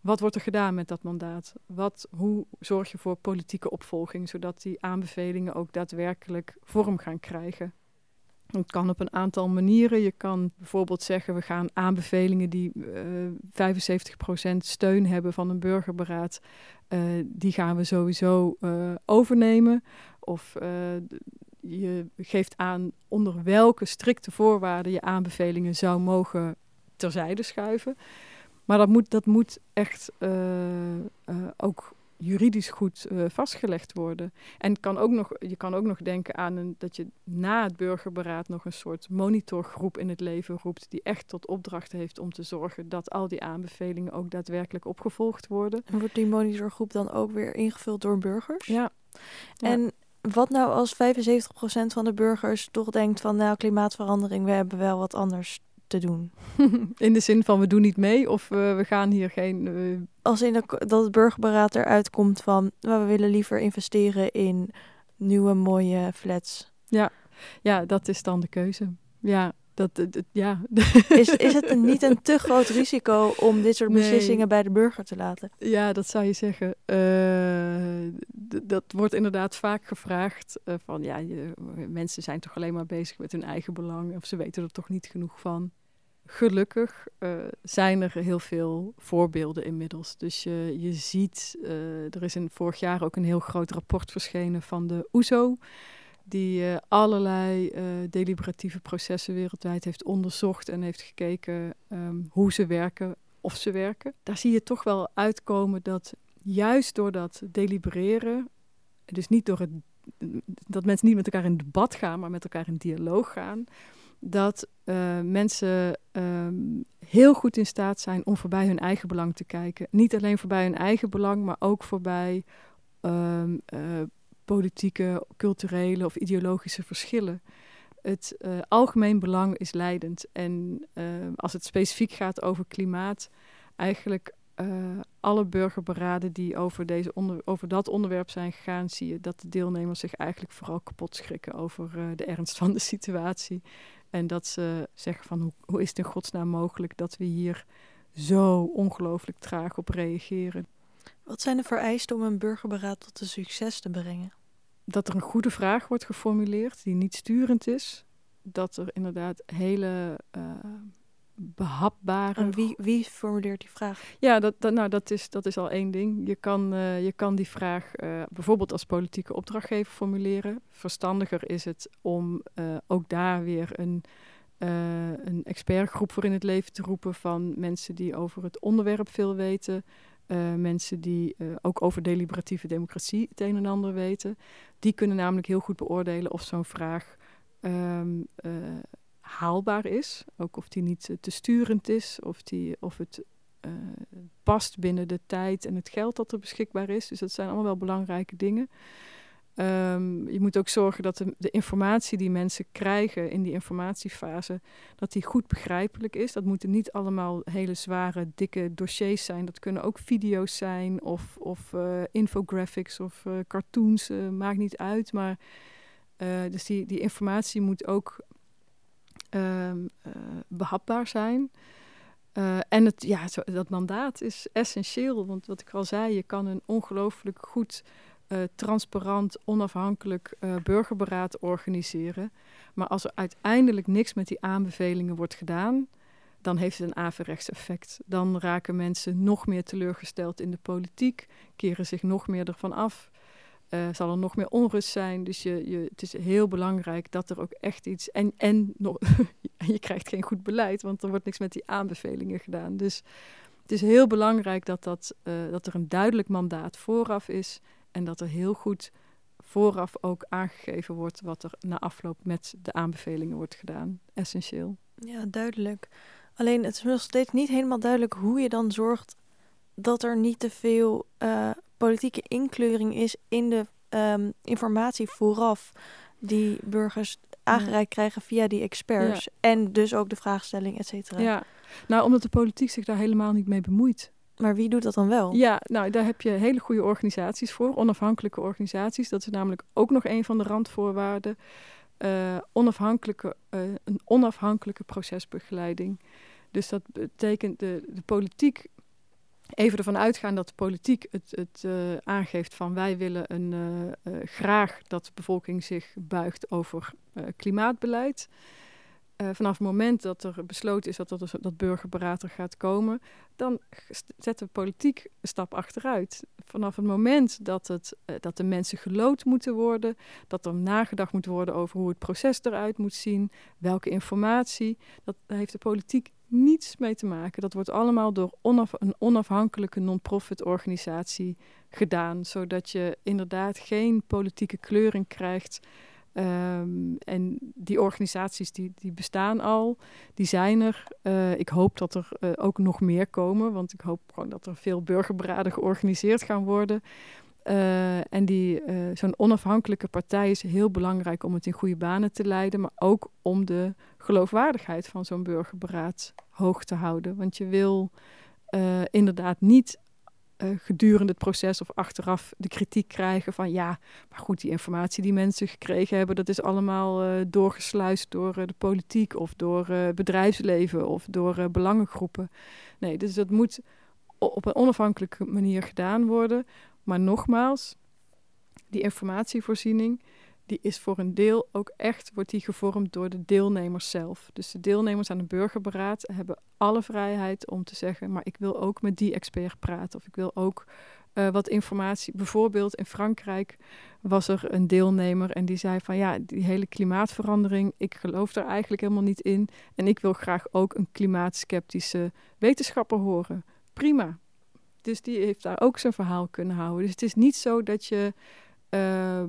wat wordt er gedaan met dat mandaat? Wat, hoe zorg je voor politieke opvolging, zodat die aanbevelingen ook daadwerkelijk vorm gaan krijgen? Het kan op een aantal manieren. Je kan bijvoorbeeld zeggen, we gaan aanbevelingen die uh, eh, 75% steun hebben van een burgerberaad, uh, die gaan we sowieso uh, overnemen. Of je geeft aan onder welke strikte voorwaarden je aanbevelingen zou mogen terzijde schuiven. Maar dat moet, dat moet echt ook juridisch goed uh, vastgelegd worden. En kan ook nog, je kan ook nog denken aan een, dat je na het burgerberaad nog een soort monitorgroep in het leven roept, die echt tot opdracht heeft om te zorgen dat al die aanbevelingen ook daadwerkelijk opgevolgd worden. En wordt die monitorgroep dan ook weer ingevuld door burgers? Ja. En wat nou als 75% van de burgers toch denkt van nou klimaatverandering, we hebben wel wat anders te doen. <laughs> in de zin van we doen niet mee of uh, we gaan hier geen. Uh... Als in de, dat het burgerberaad eruit komt van nou, we willen liever investeren in nieuwe mooie flats. Ja, ja dat is dan de keuze. Ja, dat, dat, ja. Is, is het niet een <laughs> te groot risico om dit soort beslissingen bij de burger te laten? Ja, dat zou je zeggen. Uh, dat wordt inderdaad vaak gevraagd. Uh, van ja, je, mensen zijn toch alleen maar bezig met hun eigen belang. Of ze weten er toch niet genoeg van. Gelukkig uh, zijn er heel veel voorbeelden inmiddels. Dus je, je ziet, er is in vorig jaar ook een heel groot rapport verschenen van de OESO die uh, allerlei deliberatieve processen wereldwijd heeft onderzocht en heeft gekeken um, hoe ze werken, of ze werken. Daar zie je toch wel uitkomen dat juist door dat delibereren, dus niet door het, dat mensen niet met elkaar in debat gaan, maar met elkaar in dialoog gaan, dat uh, mensen um, heel goed in staat zijn om voorbij hun eigen belang te kijken. Niet alleen voorbij hun eigen belang, maar ook voorbij um, politieke, culturele of ideologische verschillen. Het uh, algemeen belang is leidend. En als het specifiek gaat over klimaat, eigenlijk alle burgerberaden die over, deze over dat onderwerp zijn gegaan, zie je dat de deelnemers zich eigenlijk vooral kapot schrikken over de ernst van de situatie. En dat ze zeggen van hoe, hoe is het in godsnaam mogelijk dat we hier zo ongelooflijk traag op reageren. Wat zijn de vereisten om een burgerberaad tot een succes te brengen? dat er een goede vraag wordt geformuleerd die niet sturend is. Dat er inderdaad hele uh, behapbare. En wie, wie formuleert die vraag? Ja, dat, dat, nou, dat, is, dat is al één ding. Je kan, uh, je kan die vraag uh, bijvoorbeeld als politieke opdrachtgever formuleren. Verstandiger is het om uh, ook daar weer een, een expertgroep voor in het leven te roepen van mensen die over het onderwerp veel weten. mensen die ook over deliberatieve democratie het een en ander weten. Die kunnen namelijk heel goed beoordelen of zo'n vraag um, haalbaar is. Ook of die niet te sturend is, of, die, of het uh, past binnen de tijd en het geld dat er beschikbaar is. Dus dat zijn allemaal wel belangrijke dingen. Um, je moet ook zorgen dat de, informatie die mensen krijgen in die informatiefase, dat die goed begrijpelijk is. Dat moeten niet allemaal hele zware, dikke dossiers zijn. Dat kunnen ook video's zijn of, of uh, infographics of cartoons, maakt niet uit. Maar dus die, die informatie moet ook um, uh, behapbaar zijn. Uh, en het, ja, dat mandaat is essentieel, want wat ik al zei, je kan een ongelooflijk goed, uh, transparant, onafhankelijk burgerberaad organiseren. Maar als er uiteindelijk niks met die aanbevelingen wordt gedaan, dan heeft het een averechts effect. Dan raken mensen nog meer teleurgesteld in de politiek, keren zich nog meer ervan af. Uh, zal er nog meer onrust zijn. Dus je, je, het is heel belangrijk dat er ook echt iets. En, en <laughs> je krijgt geen goed beleid, want er wordt niks met die aanbevelingen gedaan. Dus het is heel belangrijk dat, dat, uh, dat er een duidelijk mandaat vooraf is. En dat er heel goed vooraf ook aangegeven wordt wat er na afloop met de aanbevelingen wordt gedaan. Essentieel. Ja, duidelijk. Alleen het is nog steeds niet helemaal duidelijk hoe je dan zorgt dat er niet te veel uh, politieke inkleuring is in de um, informatie vooraf die burgers aangereikt krijgen via die experts. Ja. En dus ook de vraagstelling, et cetera. Ja, nou omdat de politiek zich daar helemaal niet mee bemoeit. Maar wie doet dat dan wel? Ja, nou daar heb je hele goede organisaties voor, onafhankelijke organisaties. Dat is namelijk ook nog een van de randvoorwaarden. Uh, onafhankelijke, uh, een onafhankelijke procesbegeleiding. Dus dat betekent de, de politiek even ervan uitgaan dat de politiek het, het uh, aangeeft van wij willen een, uh, uh, graag dat de bevolking zich buigt over klimaatbeleid. vanaf het moment dat er besloten is dat er, dat burgerberaad er gaat komen, dan zet de politiek een stap achteruit. Vanaf het moment dat, het, dat de mensen gelood moeten worden, dat er nagedacht moet worden over hoe het proces eruit moet zien, welke informatie, dat heeft de politiek niets mee te maken. Dat wordt allemaal door een onafhankelijke non-profit organisatie gedaan, zodat je inderdaad geen politieke kleuring krijgt. Um, en die organisaties die, die bestaan al, die zijn er. Uh, ik hoop dat er uh, ook nog meer komen, want ik hoop gewoon dat er veel burgerberaden georganiseerd gaan worden. Uh, en die, zo'n onafhankelijke partij is heel belangrijk om het in goede banen te leiden, maar ook om de geloofwaardigheid van zo'n burgerberaad hoog te houden. Want je wil uh, inderdaad niet gedurende het proces of achteraf de kritiek krijgen van ja, maar goed, die informatie die mensen gekregen hebben, dat is allemaal doorgesluist door de politiek of door bedrijfsleven of door belangengroepen. Nee, dus dat moet op een onafhankelijke manier gedaan worden. Maar nogmaals, die informatievoorziening, die is voor een deel ook echt, wordt die gevormd door de deelnemers zelf. Dus de deelnemers aan een burgerberaad hebben alle vrijheid om te zeggen, maar ik wil ook met die expert praten. Of ik wil ook uh, wat informatie. Bijvoorbeeld in Frankrijk was er een deelnemer en die zei van ja, die hele klimaatverandering, ik geloof daar eigenlijk helemaal niet in. En ik wil graag ook een klimaatskeptische wetenschapper horen. Prima. Dus die heeft daar ook zijn verhaal kunnen houden. Dus het is niet zo dat je uh,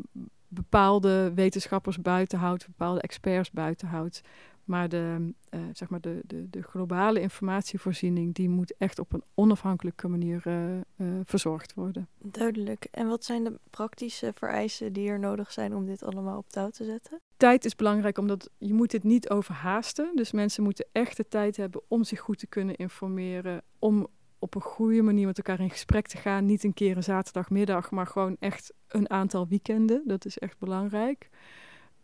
bepaalde wetenschappers buitenhoudt, bepaalde experts buitenhoudt. Maar, de, uh, zeg maar de, de, de globale informatievoorziening die moet echt op een onafhankelijke manier uh, verzorgd worden. Duidelijk. En wat zijn de praktische vereisten die er nodig zijn om dit allemaal op touw te zetten? Tijd is belangrijk omdat je moet dit niet overhaasten. Dus mensen moeten echt de tijd hebben om zich goed te kunnen informeren, om op een goede manier met elkaar in gesprek te gaan. Niet een keer een zaterdagmiddag, maar gewoon echt een aantal weekenden. Dat is echt belangrijk.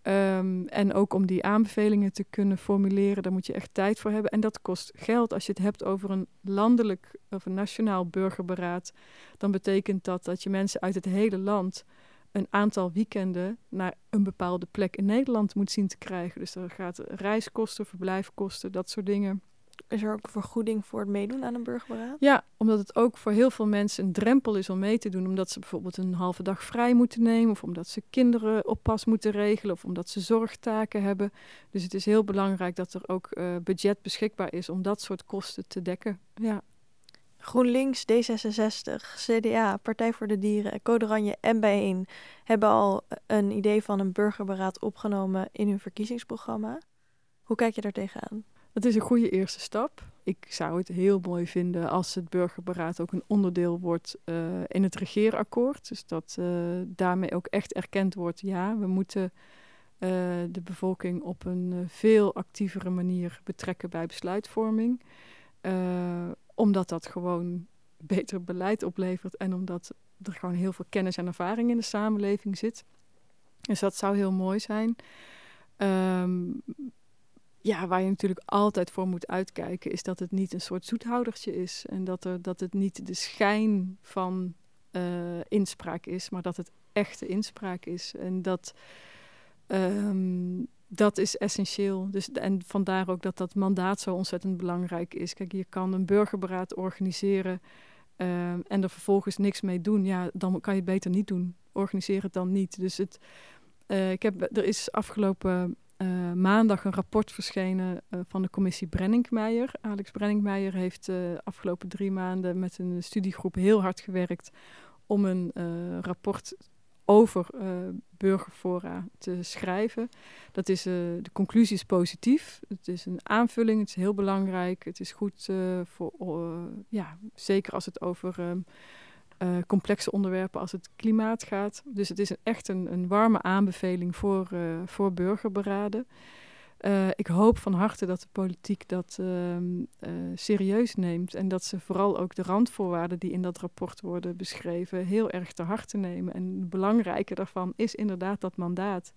Um, en ook om die aanbevelingen te kunnen formuleren, daar moet je echt tijd voor hebben. En dat kost geld. Als je het hebt over een landelijk of een nationaal burgerberaad, dan betekent dat dat je mensen uit het hele land een aantal weekenden naar een bepaalde plek in Nederland moet zien te krijgen. Dus er gaat reiskosten, verblijfkosten, dat soort dingen Is er ook een vergoeding voor het meedoen aan een burgerberaad? Ja, omdat het ook voor heel veel mensen een drempel is om mee te doen. Omdat ze bijvoorbeeld een halve dag vrij moeten nemen. Of omdat ze kinderen oppas moeten regelen. Of omdat ze zorgtaken hebben. Dus het is heel belangrijk dat er ook uh, budget beschikbaar is om dat soort kosten te dekken. Ja. GroenLinks, D66, CDA, Partij voor de Dieren, Code Oranje en Bijeen hebben al een idee van een burgerberaad opgenomen in hun verkiezingsprogramma. Hoe kijk je daar tegenaan? Dat is een goede eerste stap. Ik zou het heel mooi vinden als het burgerberaad ook een onderdeel wordt uh, in het regeerakkoord. Dus dat uh, daarmee ook echt erkend wordt, ja, we moeten uh, de bevolking op een veel actievere manier betrekken bij besluitvorming. omdat dat gewoon beter beleid oplevert en omdat er gewoon heel veel kennis en ervaring in de samenleving zit. Dus dat zou heel mooi zijn. Um, ja, waar je natuurlijk altijd voor moet uitkijken, is dat het niet een soort zoethoudertje is. En dat, er, dat het niet de schijn van uh, inspraak is, maar dat het echte inspraak is. En dat, um, dat is essentieel. Dus, en vandaar ook dat dat mandaat zo ontzettend belangrijk is. Kijk, je kan een burgerberaad organiseren um, en er vervolgens niks mee doen. Ja, dan kan je het beter niet doen. Organiseer het dan niet. Dus het, uh, ik heb, er is afgelopen uh, maandag een rapport verschenen uh, van de commissie Brenninkmeijer. Alex Brenninkmeijer heeft de uh, afgelopen drie maanden met een studiegroep heel hard gewerkt om een rapport over burgerfora te schrijven. Dat is, de conclusie is positief. Het is een aanvulling, het is heel belangrijk. Het is goed voor, ja, zeker als het over ehm, uh, complexe onderwerpen als het klimaat gaat. Dus het is een, echt een, een warme aanbeveling voor, uh, voor burgerberaden. Uh, ik hoop van harte dat de politiek dat ehm, serieus neemt en dat ze vooral ook de randvoorwaarden die in dat rapport worden beschreven heel erg te harte nemen. En het belangrijke daarvan is inderdaad dat mandaat.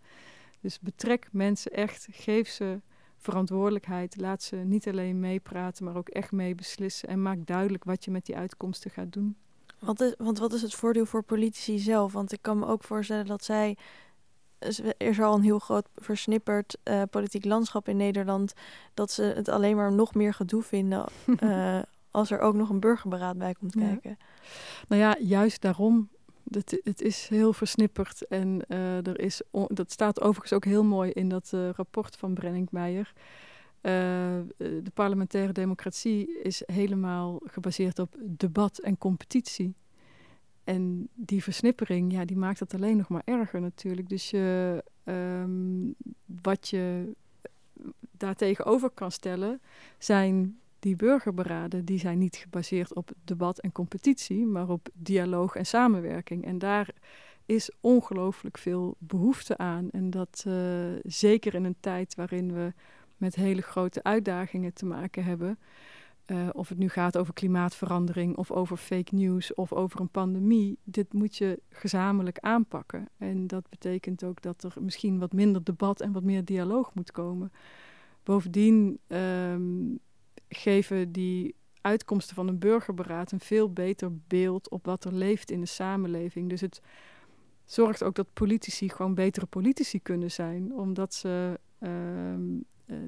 Dus betrek mensen echt, geef ze verantwoordelijkheid, laat ze niet alleen meepraten, maar ook echt mee beslissen en maak duidelijk wat je met die uitkomsten gaat doen. Wat is, want wat is het voordeel voor politici zelf? Want ik kan me ook voorstellen dat zij. Er is al een heel groot versnipperd uh, politiek landschap in Nederland. Dat ze het alleen maar nog meer gedoe vinden. uh, <laughs> als er ook nog een burgerberaad bij komt ja. kijken. Nou ja, juist daarom. Het, het is heel versnipperd. En uh, er is dat staat overigens ook heel mooi in dat rapport van Brenninkmeijer. Uh, de parlementaire democratie is helemaal gebaseerd op debat en competitie. En die versnippering, ja, die maakt het alleen nog maar erger natuurlijk. Dus je, um, wat je daartegenover kan stellen, zijn die burgerberaden, die zijn niet gebaseerd op debat en competitie, maar op dialoog en samenwerking. En daar is ongelooflijk veel behoefte aan. En dat zeker in een tijd waarin we met hele grote uitdagingen te maken hebben. Uh, of het nu gaat over klimaatverandering of over fake news of over een pandemie. Dit moet je gezamenlijk aanpakken. En dat betekent ook dat er misschien wat minder debat en wat meer dialoog moet komen. Bovendien um, geven die uitkomsten van een burgerberaad een veel beter beeld op wat er leeft in de samenleving. Dus het zorgt ook dat politici gewoon betere politici kunnen zijn, omdat ze uh,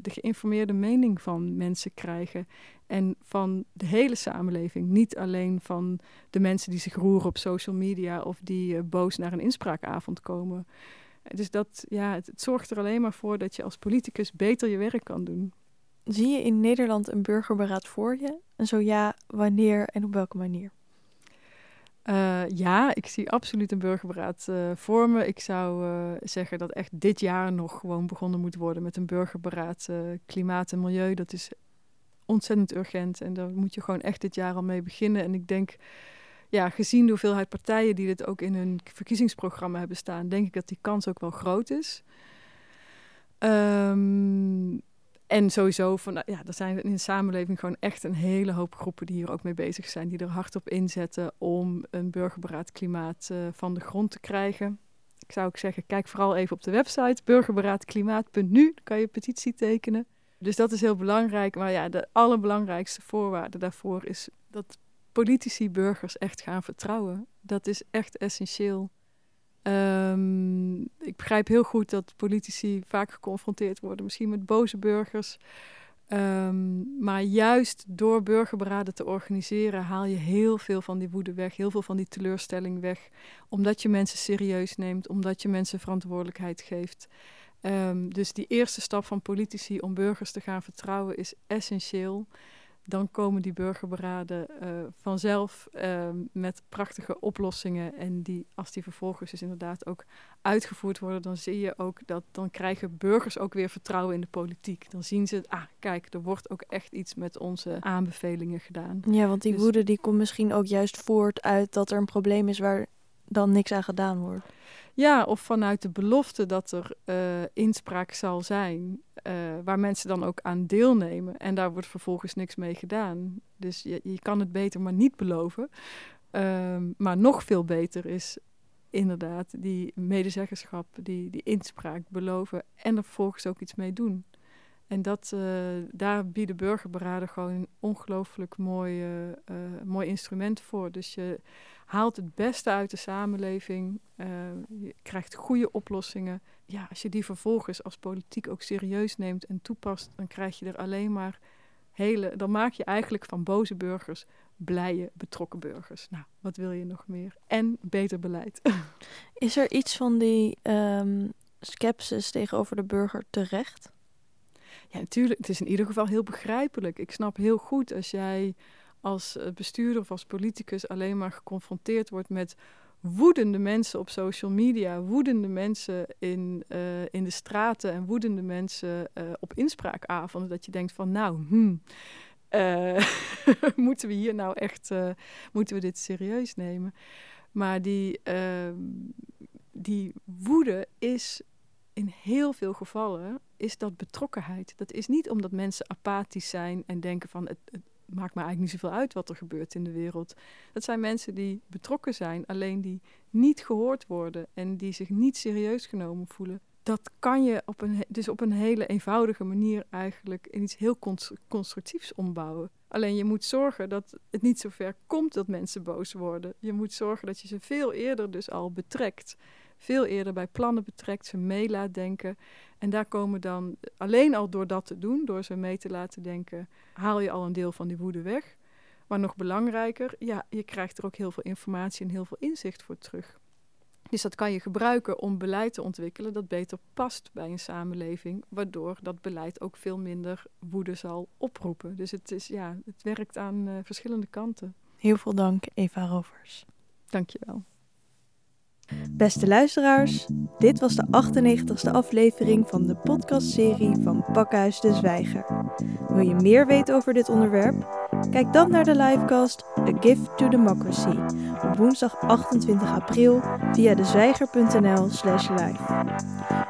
de geïnformeerde mening van mensen krijgen. En van de hele samenleving. Niet alleen van de mensen die zich roeren op social media of die uh, boos naar een inspraakavond komen. Dus dat, ja, het, het, zorgt er alleen maar voor dat je als politicus beter je werk kan doen. Zie je in Nederland een burgerberaad voor je? En zo ja, wanneer en op welke manier? Uh, ja, ik zie absoluut een burgerberaad uh, voor me. Ik zou uh, zeggen dat echt dit jaar nog gewoon begonnen moet worden met een burgerberaad klimaat en milieu. Dat is ontzettend urgent en daar moet je gewoon echt dit jaar al mee beginnen. En ik denk, ja, gezien de hoeveelheid partijen die dit ook in hun verkiezingsprogramma hebben staan, denk ik dat die kans ook wel groot is. Um, en sowieso, van, ja, er zijn in de samenleving gewoon echt een hele hoop groepen die hier ook mee bezig zijn. Die er hard op inzetten om een burgerberaad klimaat uh, van de grond te krijgen. Ik zou ook zeggen, kijk vooral even op de website burgerberaadklimaat.nu. Kan je petitie tekenen. Dus dat is heel belangrijk. Maar ja, de allerbelangrijkste voorwaarde daarvoor is dat politici burgers echt gaan vertrouwen. Dat is echt essentieel. Um, ik begrijp heel goed dat politici vaak geconfronteerd worden, misschien met boze burgers. Ehm, maar juist door burgerberaden te organiseren haal je heel veel van die woede weg, heel veel van die teleurstelling weg. Omdat je mensen serieus neemt, omdat je mensen verantwoordelijkheid geeft. Ehm, dus die eerste stap van politici om burgers te gaan vertrouwen is essentieel dan komen die burgerberaden uh, vanzelf uh, met prachtige oplossingen. En die, als die vervolgens dus inderdaad ook uitgevoerd worden, dan zie je ook dat dan krijgen burgers ook weer vertrouwen in de politiek. Dan zien ze, ah kijk, er wordt ook echt iets met onze aanbevelingen gedaan. Ja, want die dus, woede die komt misschien ook juist voort uit dat er een probleem is waar dan niks aan gedaan wordt. Ja, of vanuit de belofte dat er uh, inspraak zal zijn, uh, waar mensen dan ook aan deelnemen. En daar wordt vervolgens niks mee gedaan. Dus je, je kan het beter maar niet beloven. Um, maar nog veel beter is inderdaad die medezeggenschap, die, die inspraak beloven en er vervolgens ook iets mee doen. En dat, uh, daar bieden burgerberaden gewoon een ongelooflijk mooi, mooi instrument voor. Dus je haalt het beste uit de samenleving. Uh, je krijgt goede oplossingen. Ja, als je die vervolgens als politiek ook serieus neemt en toepast, dan krijg je er alleen maar hele. Dan maak je eigenlijk van boze burgers blije, betrokken burgers. Nou, wat wil je nog meer? En beter beleid. <laughs> Is er iets van die um, skepsis tegenover de burger terecht? Ja, natuurlijk. Het is in ieder geval heel begrijpelijk. Ik snap heel goed als jij als eh, bestuurder of als politicus alleen maar geconfronteerd wordt met woedende mensen op social media, woedende mensen in, uh, in de straten en woedende mensen uh, op inspraakavonden, dat je denkt van nou, hmm, <laughs> moeten we hier nou echt, moeten we dit serieus nemen? Maar die, ehm, die woede is in heel veel gevallen is dat betrokkenheid. Dat is niet omdat mensen apathisch zijn en denken van het, het maakt me eigenlijk niet zoveel uit wat er gebeurt in de wereld. Dat zijn mensen die betrokken zijn, alleen die niet gehoord worden en die zich niet serieus genomen voelen. Dat kan je op een, dus op een hele eenvoudige manier eigenlijk in iets heel constructiefs ombouwen. Alleen je moet zorgen dat het niet zo ver komt dat mensen boos worden. Je moet zorgen dat je ze veel eerder dus al betrekt veel eerder bij plannen betrekt, ze mee laat denken. En daar komen dan, alleen al door dat te doen, door ze mee te laten denken, haal je al een deel van die woede weg. Maar nog belangrijker, ja, je krijgt er ook heel veel informatie en heel veel inzicht voor terug. Dus dat kan je gebruiken om beleid te ontwikkelen dat beter past bij een samenleving, waardoor dat beleid ook veel minder woede zal oproepen. Dus het, is, ja, het werkt aan uh, verschillende kanten. Heel veel dank, Eva Rovers. Dankjewel. Beste luisteraars, dit was de 98ste aflevering van de podcastserie van Pakhuis de Zwijger. Wil je meer weten over dit onderwerp? Kijk dan naar de livecast A Gift to Democracy op woensdag 28 april via dezwijger.nl slash live.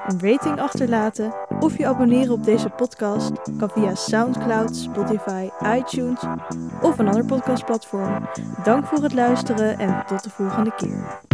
Een rating achterlaten of je abonneren op deze podcast kan via Soundcloud, Spotify, iTunes of een ander podcastplatform. Dank voor het luisteren en tot de volgende keer.